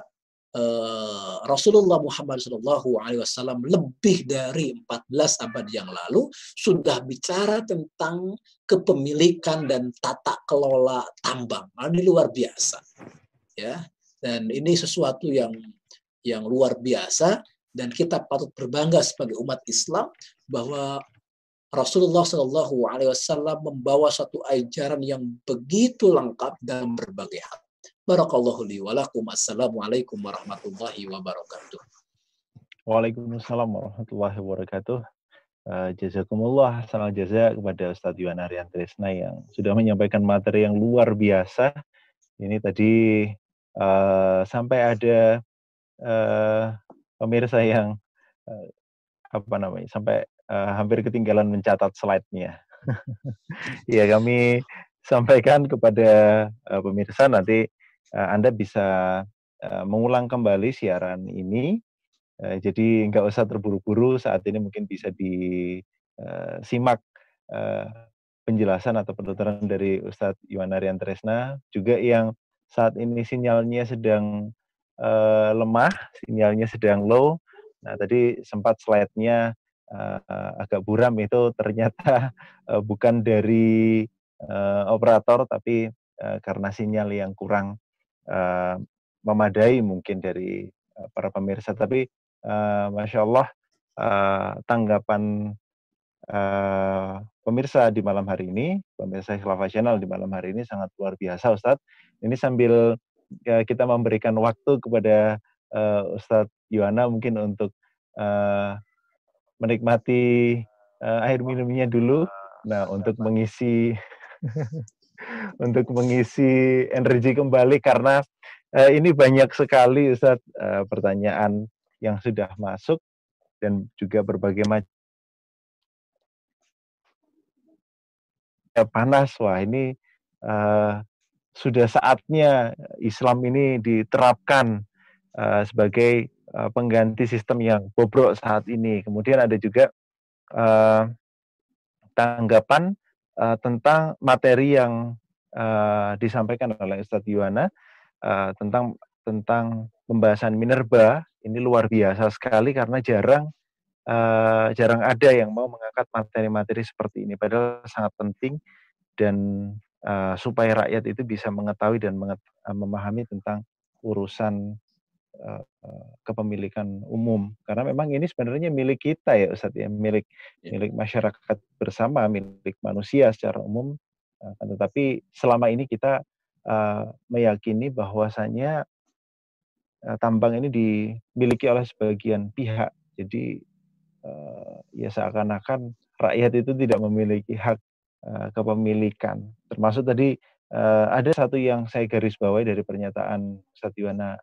uh, Rasulullah Muhammad SAW lebih dari 14 abad yang lalu sudah bicara tentang kepemilikan dan tata kelola tambang. Ini luar biasa, ya. Dan ini sesuatu yang yang luar biasa dan kita patut berbangga sebagai umat Islam bahwa Rasulullah Shallallahu Alaihi Wasallam membawa satu ajaran yang begitu lengkap dalam berbagai hal. Barakallahu li walakum. Assalamualaikum warahmatullahi wabarakatuh. Waalaikumsalam warahmatullahi wabarakatuh. Uh, jazakumullah sanal jaza kepada Ustadz Yuwan Aryan Tresna yang sudah menyampaikan materi yang luar biasa. Ini tadi uh, sampai ada uh, pemirsa yang uh, apa namanya sampai uh, hampir ketinggalan mencatat slide-nya. ya kami sampaikan kepada uh, pemirsa nanti Anda bisa uh, mengulang kembali siaran ini. Uh, jadi nggak usah terburu-buru saat ini mungkin bisa disimak penjelasan atau penuturan dari Ustadz Iwan Tresna juga yang saat ini sinyalnya sedang lemah, sinyalnya sedang low. Nah, tadi sempat slide-nya agak buram itu ternyata bukan dari operator tapi karena sinyal yang kurang uh, memadai mungkin dari uh, para pemirsa. Tapi uh, masya Allah uh, tanggapan uh, pemirsa di malam hari ini, pemirsa Khilafah Channel di malam hari ini sangat luar biasa Ustadz. Ini sambil ya, kita memberikan waktu kepada uh, Ustadz Yuwana mungkin untuk uh, menikmati uh, air minumnya dulu. Nah, untuk mengisi untuk mengisi energi kembali karena uh, ini banyak sekali Ustadz uh, pertanyaan yang sudah masuk dan juga berbagai macam panas wah ini uh, sudah saatnya Islam ini diterapkan uh, sebagai uh, pengganti sistem yang bobrok saat ini. Kemudian ada juga uh, tanggapan uh, tentang materi yang uh, disampaikan oleh Ustadz Yuwana uh, tentang tentang pembahasan minerba. Ini luar biasa sekali karena jarang uh, jarang ada yang mau mengangkat materi-materi seperti ini. Padahal sangat penting dan uh, supaya rakyat itu bisa mengetahui dan menget, uh, memahami tentang urusan uh, kepemilikan umum karena memang ini sebenarnya milik kita ya Ustaz ya milik ya. milik masyarakat bersama milik manusia secara umum uh, tetapi selama ini kita uh, meyakini bahwasanya uh, tambang ini dimiliki oleh sebagian pihak jadi uh, ya seakan-akan rakyat itu tidak memiliki hak Eh, kepemilikan. Termasuk tadi uh, ada satu yang saya garis bawahi dari pernyataan Satiwana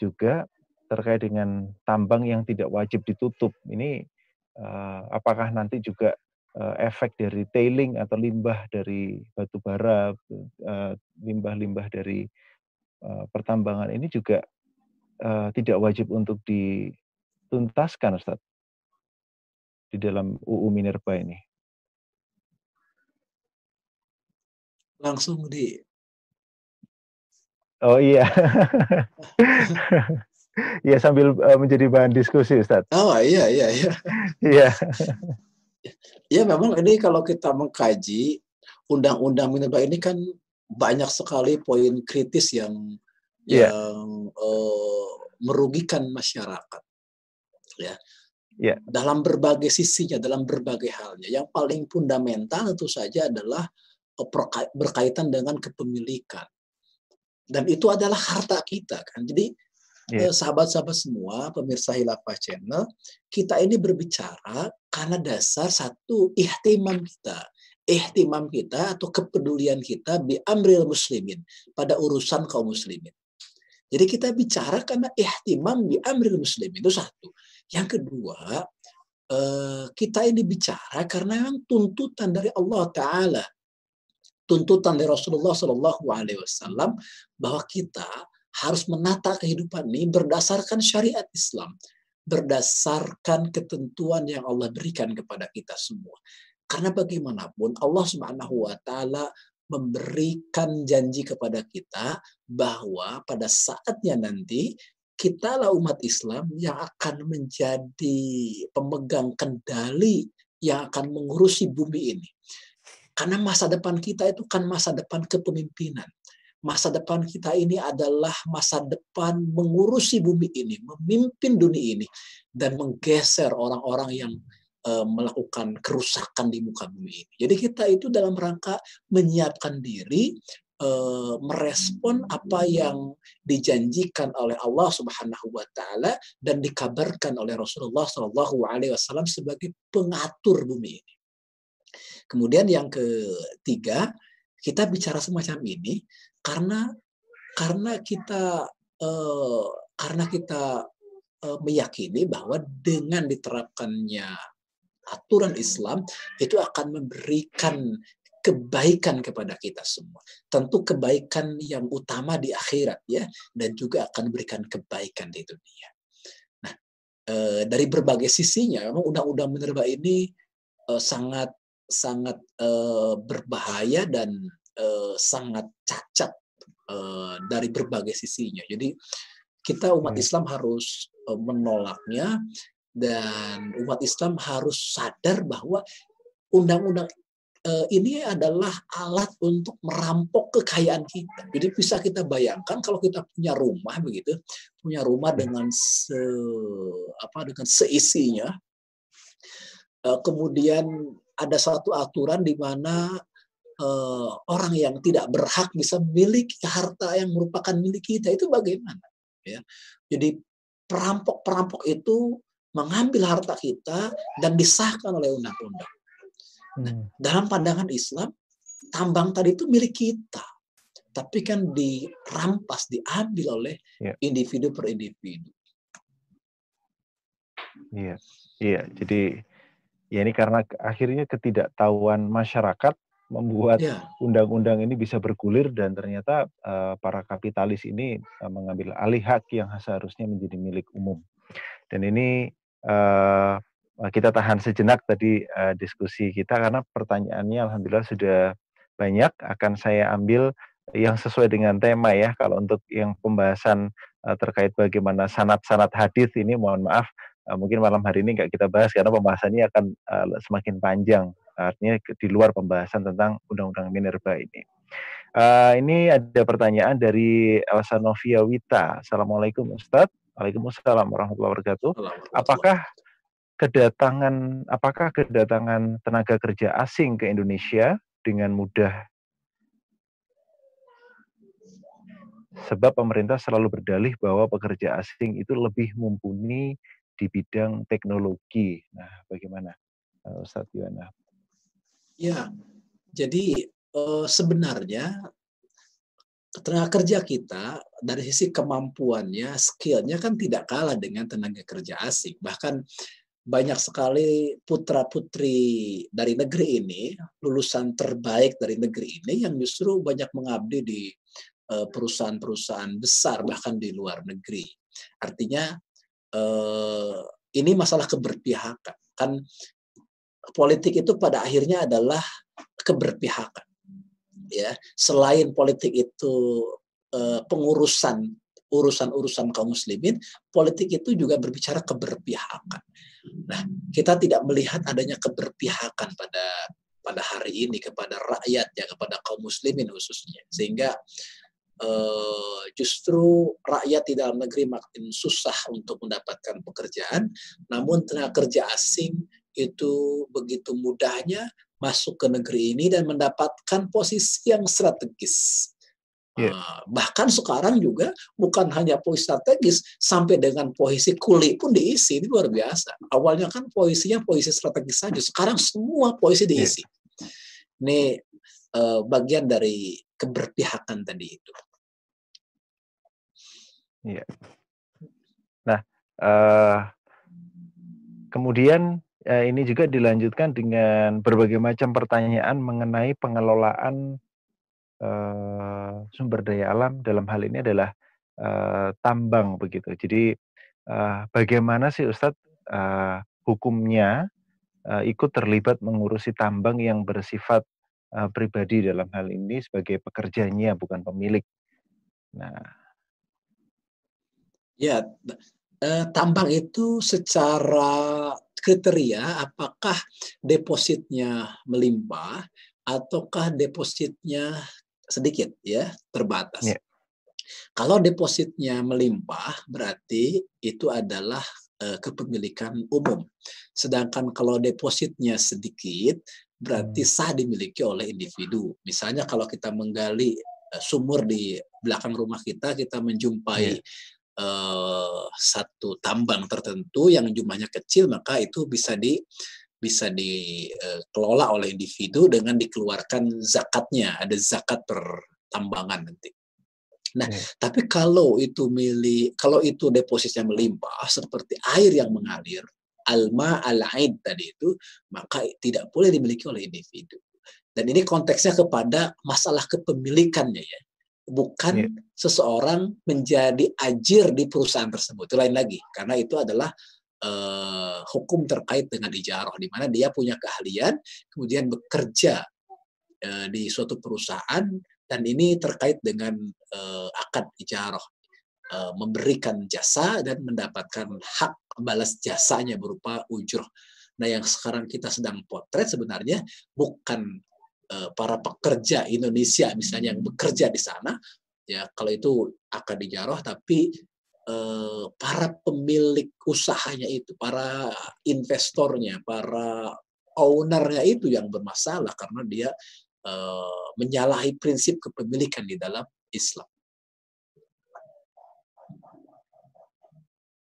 juga terkait dengan tambang yang tidak wajib ditutup. Ini uh, apakah nanti juga uh, efek dari tailing atau limbah dari batu bara, limbah-limbah uh, dari uh, pertambangan ini juga uh, tidak wajib untuk dituntaskan, Ustaz, di dalam UU Minerba ini. Langsung di. Oh iya. Iya sambil uh, menjadi bahan diskusi Ustaz. Oh iya iya iya. Iya. ya memang ini kalau kita mengkaji undang-undang minerba ini kan banyak sekali poin kritis yang yeah. yang uh, merugikan masyarakat. Ya. Yeah. Dalam berbagai sisinya, dalam berbagai halnya. Yang paling fundamental tentu saja adalah eh, berkaitan dengan kepemilikan. Dan itu adalah harta kita kan. Jadi yeah. sahabat-sahabat semua, pemirsa Hilafah Channel, kita ini berbicara karena dasar satu ihtimam kita. Ihtimam kita atau kepedulian kita bi amril muslimin pada urusan kaum muslimin. Jadi kita bicara karena ihtimam bi amril muslimin itu satu. Yang kedua, eh, kita ini bicara karena yang tuntutan dari Allah Taala, tuntutan dari Rasulullah Shallallahu Alaihi Wasallam bahwa kita harus menata kehidupan ini berdasarkan syariat Islam, berdasarkan ketentuan yang Allah berikan kepada kita semua. Karena bagaimanapun Allah Subhanahu wa taala memberikan janji kepada kita bahwa pada saatnya nanti kitalah umat Islam yang akan menjadi pemegang kendali yang akan mengurusi bumi ini. Karena masa depan kita itu kan masa depan kepemimpinan masa depan kita ini adalah masa depan mengurusi bumi ini, memimpin dunia ini, dan menggeser orang-orang yang uh, melakukan kerusakan di muka bumi ini. Jadi kita itu dalam rangka menyiapkan diri, uh, merespon apa yang dijanjikan oleh Allah Subhanahu Wa Taala dan dikabarkan oleh Rasulullah Shallallahu Alaihi Wasallam sebagai pengatur bumi ini. Kemudian yang ketiga, kita bicara semacam ini karena karena kita uh, karena kita uh, meyakini bahwa dengan diterapkannya aturan Islam itu akan memberikan kebaikan kepada kita semua. Tentu kebaikan yang utama di akhirat ya dan juga akan memberikan kebaikan di dunia. Nah, e, dari berbagai sisinya memang undang-undang minerba ini e, sangat sangat e, berbahaya dan uh, sangat cacat uh, dari berbagai sisinya. Jadi kita umat hmm. Islam harus uh, menolaknya dan umat Islam harus sadar bahwa undang-undang uh, ini adalah alat untuk merampok kekayaan kita. Jadi bisa kita bayangkan kalau kita punya rumah begitu, punya rumah hmm. dengan se apa dengan seisinya, uh, kemudian ada satu aturan di mana uh, orang yang tidak berhak bisa memiliki harta yang merupakan milik kita itu bagaimana ya jadi perampok-perampok itu mengambil harta kita dan disahkan oleh undang-undang nah, hmm. dalam pandangan Islam tambang tadi itu milik kita tapi kan dirampas diambil oleh yeah. individu per individu iya iya jadi ya ini karena akhirnya ketidaktahuan masyarakat membuat ya. undang-undang ini bisa bergulir dan ternyata uh, para kapitalis ini uh, mengambil alih hak yang seharusnya menjadi milik umum. Dan ini uh, kita tahan sejenak tadi uh, diskusi kita karena pertanyaannya alhamdulillah sudah banyak akan saya ambil yang sesuai dengan tema ya. Kalau untuk yang pembahasan uh, terkait bagaimana sanat-sanat hadis ini mohon maaf uh, mungkin malam hari ini nggak kita bahas karena pembahasannya akan uh, semakin panjang artinya di luar pembahasan tentang undang-undang minerba ini. Uh, ini ada pertanyaan dari Elsa Novia Wita. Assalamualaikum Ustadz. Waalaikumsalam warahmatullahi wabarakatuh. Apakah kedatangan apakah kedatangan tenaga kerja asing ke Indonesia dengan mudah sebab pemerintah selalu berdalih bahwa pekerja asing itu lebih mumpuni di bidang teknologi. Nah, bagaimana Ustadz Yuana? Ya, jadi uh, sebenarnya tenaga kerja kita dari sisi kemampuannya, skillnya kan tidak kalah dengan tenaga kerja asing. Bahkan banyak sekali putra-putri dari negeri ini, lulusan terbaik dari negeri ini yang justru banyak mengabdi di eh, perusahaan-perusahaan besar bahkan di luar negeri. Artinya eh, ini masalah keberpihakan. Kan politik itu pada akhirnya adalah keberpihakan. Ya, selain politik itu eh, pengurusan urusan-urusan kaum muslimin, politik itu juga berbicara keberpihakan. Nah, kita tidak melihat adanya keberpihakan pada pada hari ini kepada rakyat ya kepada kaum muslimin khususnya. Sehingga eh, justru rakyat di dalam negeri makin susah untuk mendapatkan pekerjaan, namun tenaga kerja asing itu begitu mudahnya masuk ke negeri ini dan mendapatkan posisi yang strategis Yeah. Iya. bahkan sekarang juga bukan hanya posisi strategis, sampai dengan posisi kuli pun diisi. Ini luar biasa. Awalnya kan posisinya posisi strategis saja, sekarang semua posisi iya. diisi. Yeah. Ini uh, bagian dari keberpihakan tadi itu. Iya. Nah, uh, kemudian uh, ini juga dilanjutkan dengan berbagai macam pertanyaan mengenai pengelolaan uh, sumber daya alam dalam hal ini adalah uh, tambang begitu. Jadi uh, bagaimana sih Ustadz uh, hukumnya uh, ikut terlibat mengurusi tambang yang bersifat uh, pribadi dalam hal ini sebagai pekerjanya bukan pemilik. Nah, ya uh, tambang itu secara kriteria apakah depositnya melimpah ataukah depositnya sedikit ya, terbatas. Yeah. Kalau depositnya melimpah, berarti itu adalah uh, kepemilikan umum. Sedangkan kalau depositnya sedikit, berarti hmm. sah dimiliki oleh individu. Misalnya kalau kita menggali uh, sumur di belakang rumah kita, kita menjumpai yeah. Uh, satu tambang tertentu yang jumlahnya kecil, maka itu bisa di bisa dikelola oleh individu dengan dikeluarkan zakatnya, ada zakat pertambangan nanti. Nah, hmm. tapi kalau itu milik, kalau itu depositnya melimpah seperti air yang mengalir, alma al-aid tadi itu, maka tidak boleh dimiliki oleh individu. Dan ini konteksnya kepada masalah kepemilikannya ya. Bukan yeah. seseorang menjadi ajir di perusahaan tersebut. Itu lain lagi. Karena itu adalah uh, hukum terkait dengan ijarah di mana dia punya keahlian kemudian bekerja uh, di suatu perusahaan dan ini terkait dengan uh, akad ijarah uh, memberikan jasa dan mendapatkan hak balas jasanya berupa ujroh. Nah, yang sekarang kita sedang potret sebenarnya bukan para pekerja Indonesia misalnya yang bekerja di sana ya kalau itu akad ijarah tapi Eh, para pemilik usahanya itu, para investornya, para ownernya itu yang bermasalah karena dia uh, menyalahi prinsip kepemilikan di dalam Islam.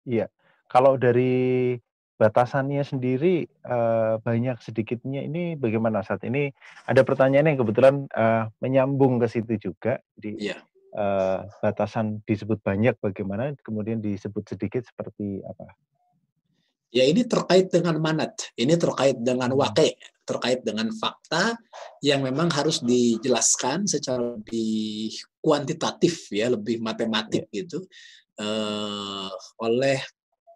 Iya, kalau dari batasannya sendiri uh, banyak sedikitnya ini bagaimana saat ini ada pertanyaan yang kebetulan uh, menyambung ke situ juga. Jadi yeah uh, batasan disebut banyak bagaimana, kemudian disebut sedikit seperti apa? Ya ini terkait dengan manat, ini terkait dengan hmm. wakil, terkait dengan fakta yang memang harus dijelaskan secara lebih kuantitatif ya, lebih matematik ya. gitu uh, oleh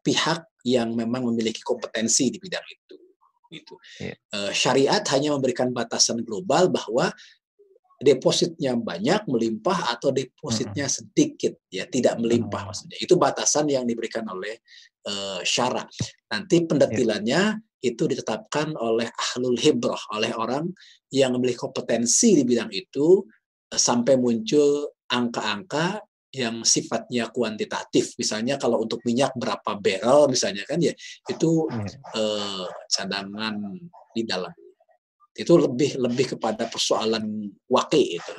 pihak yang memang memiliki kompetensi di bidang itu. Gitu. Ya. Uh, syariat hanya memberikan batasan global bahwa depositnya banyak melimpah atau depositnya sedikit ya tidak melimpah maksudnya itu batasan yang diberikan oleh uh, syarat nanti pendetilannya itu ditetapkan oleh ahlul hibroh oleh orang yang memiliki kompetensi di bidang itu uh, sampai muncul angka-angka yang sifatnya kuantitatif. Misalnya kalau untuk minyak berapa barrel misalnya kan ya itu uh, cadangan di dalam. Itu lebih lebih kepada persoalan wakil itu.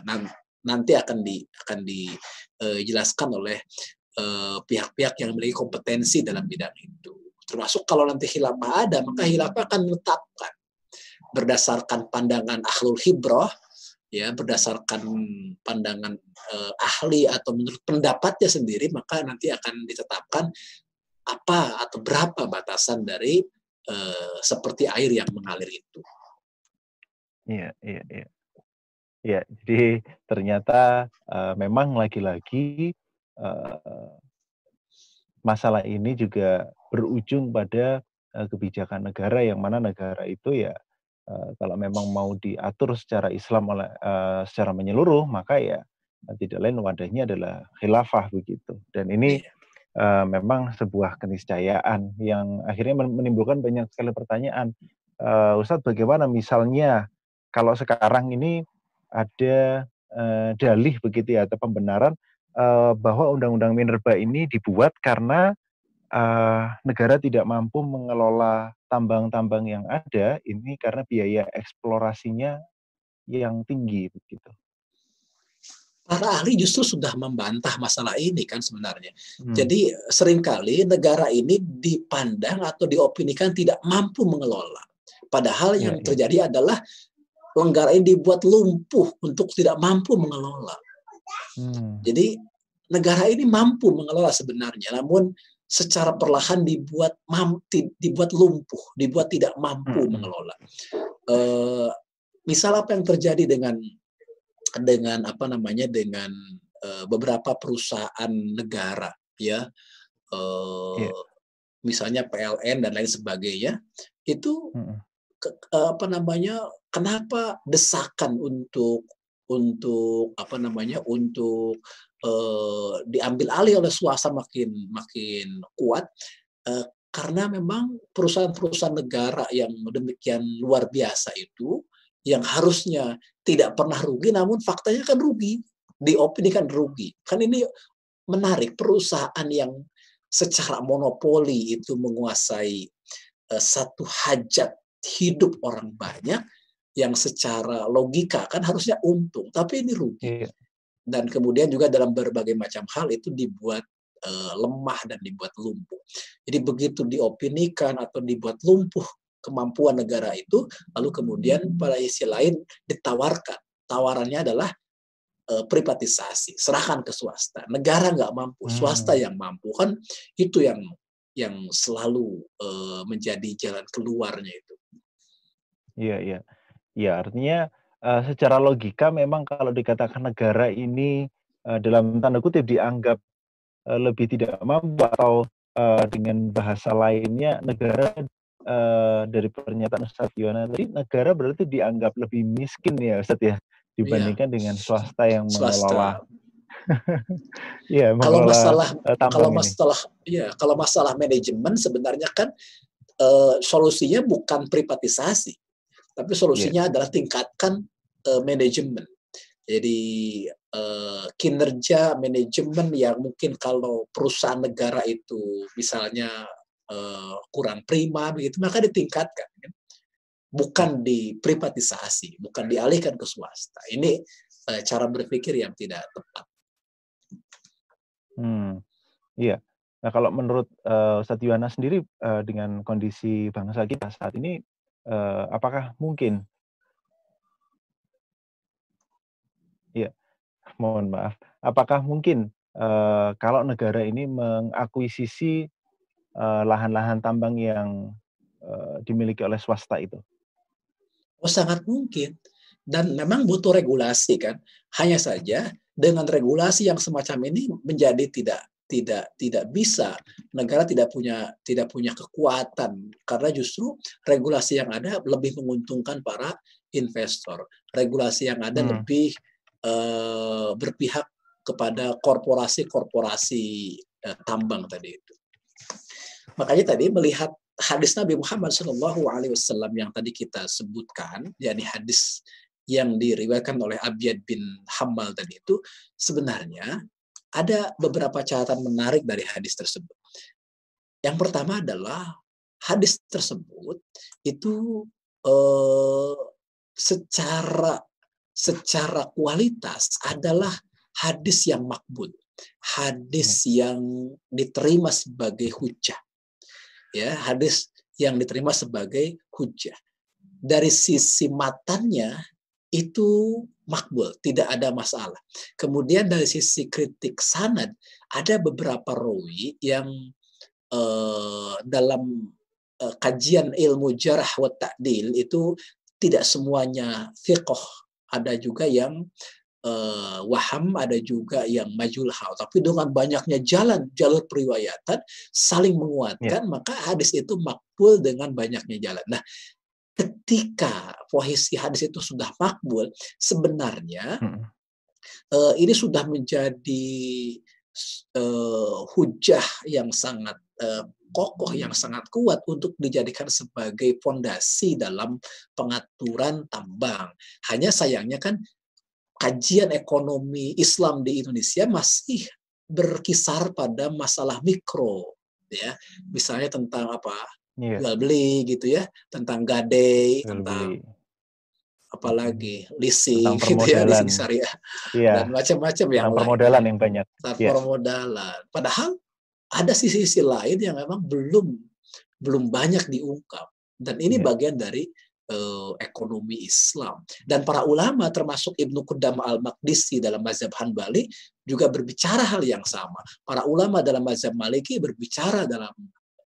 Nanti akan di akan dijelaskan uh, oleh eh, pihak-pihak uh, yang memiliki kompetensi dalam bidang itu. Termasuk kalau nanti khilafah ada maka khilafah akan menetapkan berdasarkan pandangan ahlul hibroh ya berdasarkan pandangan uh, ahli atau menurut pendapatnya sendiri maka nanti akan ditetapkan apa atau berapa batasan dari uh, seperti air yang mengalir itu. Iya, iya, iya. Ya, jadi ternyata uh, memang lagi-lagi uh, masalah ini juga berujung pada uh, kebijakan negara yang mana negara itu ya kalau memang mau diatur secara Islam oleh uh, secara menyeluruh maka ya tidak lain wadahnya adalah khilafah begitu. Dan ini uh, memang sebuah keniscayaan yang akhirnya menimbulkan banyak sekali pertanyaan. Uh, Ustadz bagaimana misalnya kalau sekarang ini ada uh, dalih begitu ya atau pembenaran uh, bahwa undang-undang minerba ini dibuat karena uh, negara tidak mampu mengelola tambang-tambang yang ada ini karena biaya eksplorasinya yang tinggi begitu. Para ahli justru sudah membantah masalah ini kan sebenarnya. Hmm. Jadi sering kali negara ini dipandang atau diopinikan tidak mampu mengelola. Padahal ya, yang ya. terjadi adalah negara ini dibuat lumpuh untuk tidak mampu mengelola. Hmm. Jadi negara ini mampu mengelola sebenarnya, namun secara perlahan dibuat mampu, dibuat lumpuh, dibuat tidak mampu hmm. mengelola. Uh, misal apa yang terjadi dengan dengan apa namanya dengan uh, beberapa perusahaan negara, ya, uh, yeah. misalnya PLN dan lain sebagainya, itu hmm. ke, apa namanya kenapa desakan untuk untuk apa namanya untuk uh, diambil alih oleh swasta makin makin kuat uh, karena memang perusahaan-perusahaan negara yang demikian luar biasa itu yang harusnya tidak pernah rugi namun faktanya kan rugi diopini kan rugi kan ini menarik perusahaan yang secara monopoli itu menguasai uh, satu hajat hidup orang banyak yang secara logika kan harusnya untung, tapi ini rugi. Iya. Dan kemudian juga dalam berbagai macam hal itu dibuat uh, lemah dan dibuat lumpuh. Jadi begitu diopinikan atau dibuat lumpuh kemampuan negara itu, lalu kemudian pada isi lain ditawarkan. Tawarannya adalah uh, privatisasi, serahkan ke swasta. Negara nggak mampu, swasta hmm. yang mampu kan itu yang yang selalu uh, menjadi jalan keluarnya itu. Iya, iya. Ya, artinya uh, secara logika memang kalau dikatakan negara ini uh, dalam tanda kutip dianggap uh, lebih tidak mampu atau uh, dengan bahasa lainnya negara uh, dari pernyataan Ustaz Yona tadi negara berarti dianggap lebih miskin ya Ustaz ya dibandingkan iya. dengan swasta yang mengelola Iya, kalau masalah kalau masalah ya kalau masalah manajemen sebenarnya kan uh, solusinya bukan privatisasi tapi solusinya yeah. adalah tingkatkan uh, manajemen. Jadi uh, kinerja manajemen yang mungkin kalau perusahaan negara itu misalnya uh, kurang prima begitu, maka ditingkatkan. Kan? Bukan diprivatisasi, bukan dialihkan ke swasta. Ini uh, cara berpikir yang tidak tepat. Hmm, iya. Nah kalau menurut uh, Ustadz Yuwana sendiri uh, dengan kondisi bangsa kita saat ini uh, apakah mungkin Iya, mohon maaf. Apakah mungkin, uh, kalau negara ini mengakuisisi, uh, lahan-lahan tambang yang, uh, dimiliki oleh swasta itu? Oh, sangat mungkin dan memang butuh regulasi kan. Hanya saja dengan regulasi yang semacam ini menjadi tidak tidak tidak bisa negara tidak punya tidak punya kekuatan karena justru regulasi yang ada lebih menguntungkan para investor regulasi yang ada hmm. lebih uh, berpihak kepada korporasi-korporasi uh, tambang tadi itu makanya tadi melihat hadis Nabi Muhammad Shallallahu Alaihi Wasallam yang tadi kita sebutkan yakni hadis yang diriwayatkan oleh Abiyad bin Hamal tadi itu sebenarnya ada beberapa catatan menarik dari hadis tersebut. Yang pertama adalah hadis tersebut itu eh, secara secara kualitas adalah hadis yang makbul, hadis hmm. yang diterima sebagai hujah. Ya, hadis yang diterima sebagai hujah. Dari sisi matanya itu makbul, tidak ada masalah. Kemudian dari sisi kritik sanad, ada beberapa rawi yang uh, dalam uh, kajian ilmu jarah wa ta'dil itu tidak semuanya fiqh. Ada juga yang uh, waham, ada juga yang majul hal. Tapi dengan banyaknya jalan jalur periwayatan saling menguatkan, yeah. maka hadis itu makbul dengan banyaknya jalan. Nah, ketika posisi hadis itu sudah makbul, sebenarnya hmm. uh, ini sudah menjadi uh, hujah yang sangat uh, kokoh yang sangat kuat untuk dijadikan sebagai fondasi dalam pengaturan tambang. Hanya sayangnya kan kajian ekonomi Islam di Indonesia masih berkisar pada masalah mikro ya misalnya tentang apa yeah. jual beli gitu ya tentang gade tentang beli. apalagi leasing gitu ya leasing syariah yeah. dan macam-macam yang lain. permodalan yang banyak yeah. permodalan padahal ada sisi-sisi lain yang memang belum belum banyak diungkap dan ini yeah. bagian dari uh, ekonomi Islam. Dan para ulama termasuk Ibnu Qudam al-Maqdisi dalam mazhab Hanbali juga berbicara hal yang sama. Para ulama dalam mazhab Maliki berbicara dalam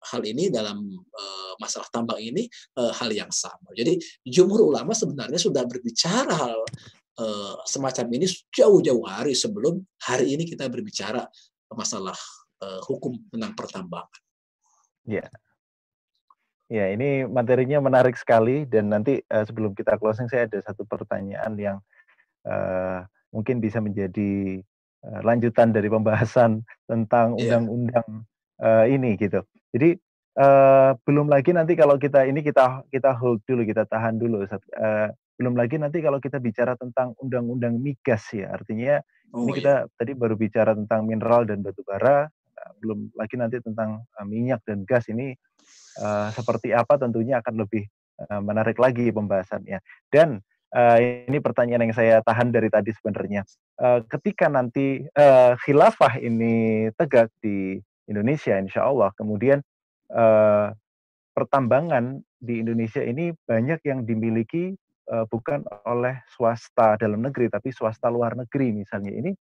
hal ini dalam uh, masalah tambang ini uh, hal yang sama. Jadi jumhur ulama sebenarnya sudah berbicara hal uh, semacam ini jauh-jauh hari sebelum hari ini kita berbicara masalah uh, hukum tentang pertambangan. Ya, Ya, ini materinya menarik sekali dan nanti uh, sebelum kita closing saya ada satu pertanyaan yang uh, mungkin bisa menjadi uh, lanjutan dari pembahasan tentang iya. undang-undang yeah. uh, ini gitu. Jadi uh, belum lagi nanti kalau kita ini kita kita hold dulu, kita tahan dulu. Uh, belum lagi nanti kalau kita bicara tentang undang-undang migas ya, artinya oh, ini iya. kita tadi baru bicara tentang mineral dan batu bara, belum lagi nanti tentang uh, minyak dan gas ini uh, seperti apa tentunya akan lebih uh, menarik lagi pembahasannya. Dan ini pertanyaan yang saya tahan dari tadi sebenarnya. Ketika nanti uh, khilafah ini tegak di Indonesia, insya Allah, kemudian pertambangan di Indonesia ini banyak yang dimiliki bukan oleh swasta dalam negeri, tapi swasta luar negeri misalnya ini.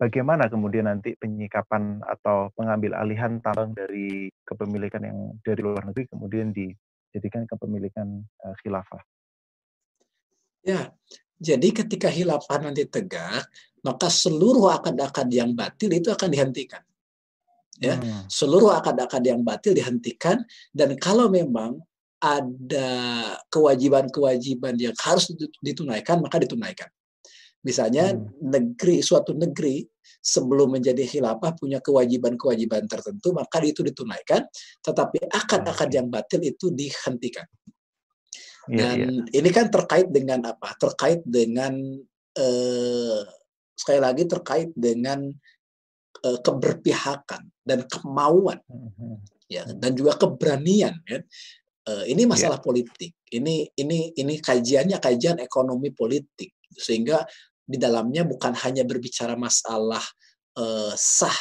Bagaimana kemudian nanti penyikapan atau pengambil alihan tambang dari kepemilikan yang dari luar negeri kemudian dijadikan kepemilikan uh, khilafah? Ya, jadi ketika khilafah nanti tegak, maka seluruh akad-akad yang batil itu akan dihentikan. Ya, hmm. seluruh akad-akad yang batil dihentikan dan kalau memang ada kewajiban-kewajiban yang harus ditunaikan maka ditunaikan. Misalnya hmm. negeri suatu negeri sebelum menjadi khilafah punya kewajiban-kewajiban tertentu maka itu ditunaikan, tetapi akad-akad yang batil itu dihentikan. Ya, Dan ya. ini kan terkait dengan apa? Terkait dengan eh, sekali lagi terkait dengan eh, keberpihakan dan kemauan, hmm. ya, dan juga keberanian. Ya. Eh, ini masalah ya. politik. Ini ini ini kajiannya kajian ekonomi politik sehingga di dalamnya bukan hanya berbicara masalah uh, sah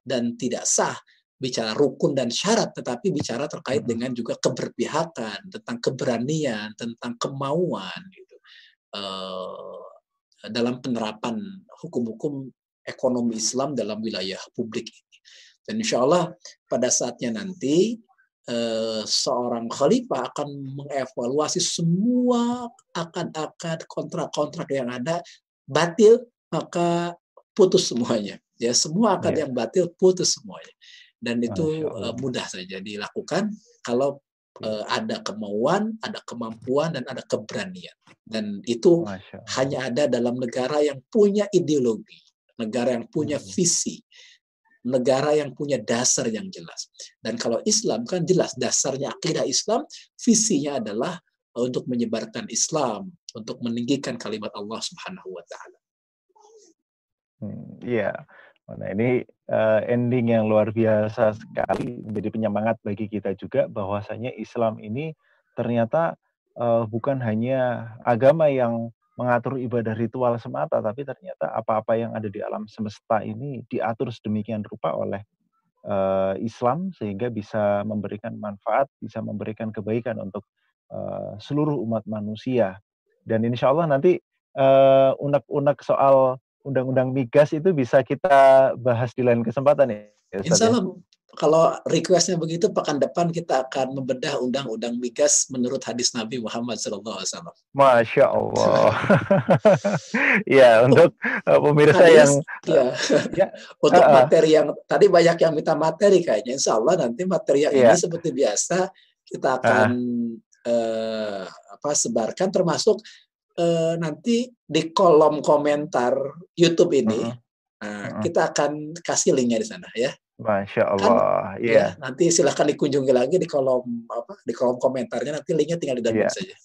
dan tidak sah, bicara rukun dan syarat, tetapi bicara terkait dengan juga keberpihakan, tentang keberanian, tentang kemauan gitu. Uh, dalam penerapan hukum-hukum ekonomi Islam dalam wilayah publik ini. Dan insya Allah pada saatnya nanti eh, seorang khalifah akan mengevaluasi semua akad-akad kontrak-kontrak yang ada batil maka putus semuanya. Ya semua akad yeah. yang batil putus semuanya. Dan itu uh, mudah saja dilakukan kalau uh, ada kemauan ada kemampuan dan ada keberanian. Dan itu hanya ada dalam negara yang punya ideologi negara yang punya hmm. visi negara yang punya dasar yang jelas. Dan kalau Islam kan jelas dasarnya akidah Islam visinya adalah untuk menyebarkan Islam, untuk meninggikan kalimat Allah Subhanahu wa taala. Hmm, iya. Nah, ini uh, ending yang luar biasa sekali menjadi penyemangat bagi kita juga bahwasanya Islam ini ternyata uh, bukan hanya agama yang mengatur ibadah ritual semata, tapi ternyata apa-apa yang ada di alam semesta ini diatur sedemikian rupa oleh uh, Islam sehingga bisa memberikan manfaat, bisa memberikan kebaikan untuk uh, seluruh umat manusia. Dan insya Allah nanti uh, unek-unek soal undang-undang migas itu bisa kita bahas di lain kesempatan ya. Insya ya? Allah kalau requestnya begitu, pekan depan kita akan membedah undang-undang migas menurut hadis Nabi Muhammad SAW. Masya Allah. ya, untuk uh, pemirsa hadis, yang ya, ya. untuk uh, materi yang tadi banyak yang minta materi kayaknya. Insya Allah nanti materi yang ya. ini seperti biasa kita akan uh, uh, apa sebarkan, termasuk uh, nanti di kolom komentar YouTube ini. Uh -huh. Nah, kita akan kasih linknya di sana ya. Masya kan, Allah, iya. Ya, nanti silahkan dikunjungi lagi di kolom apa di kolom komentarnya nanti linknya tinggal di dalam yeah. saja.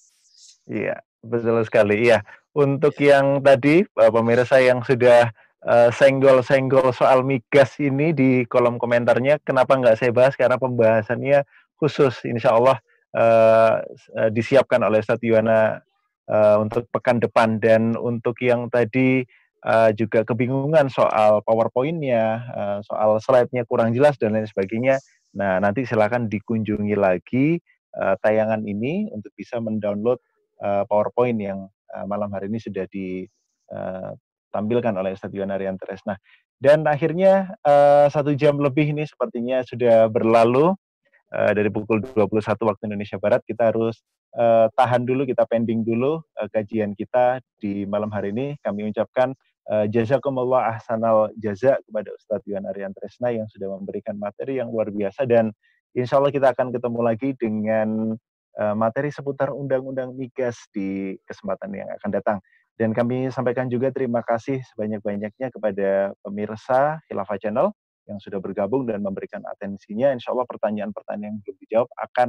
Iya, betul sekali. Iya, untuk ya. yang tadi uh, pemirsa yang sudah uh, senggol-senggol soal migas ini di kolom komentarnya, kenapa nggak saya bahas? Karena pembahasannya khusus, insya Allah uh, disiapkan oleh Ustadz Yuwana uh, untuk pekan depan. Dan untuk yang tadi uh, juga kebingungan soal PowerPoint-nya, uh, soal slide-nya kurang jelas dan lain sebagainya. Nah, nanti silakan dikunjungi lagi uh, tayangan ini untuk bisa mendownload uh, PowerPoint yang uh, malam hari ini sudah ditampilkan oleh Ustadz Yonarian Nah, Dan akhirnya uh, satu jam lebih ini sepertinya sudah berlalu uh, dari pukul 21 waktu Indonesia Barat. Kita harus uh, tahan dulu, kita pending dulu uh, kajian kita di malam hari ini. Kami ucapkan Uh, jazakumullah ahsanal jaza kepada Ustadz Yuan Aryan Tresna yang sudah memberikan materi yang luar biasa dan insya Allah kita akan ketemu lagi dengan uh, materi seputar undang-undang migas di kesempatan yang akan datang. Dan kami sampaikan juga terima kasih sebanyak-banyaknya kepada pemirsa Khilafah Channel yang sudah bergabung dan memberikan atensinya. Insya Allah pertanyaan-pertanyaan yang belum dijawab akan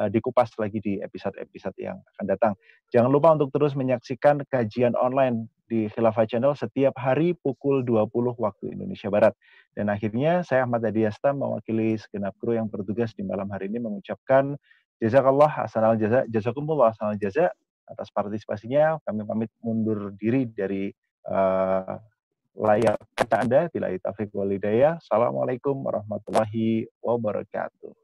uh, dikupas lagi di episode-episode yang akan datang. Jangan lupa untuk terus menyaksikan kajian online di Khilafah Channel setiap hari pukul 20 waktu Indonesia Barat. Dan akhirnya saya Ahmad Adiasta mewakili segenap kru yang bertugas di malam hari ini mengucapkan jazakallah asanal jaza, jazakumullah asanal jaza atas partisipasinya. Kami pamit mundur diri dari uh, layar kata Anda. Bila walidaya. Assalamualaikum warahmatullahi wabarakatuh.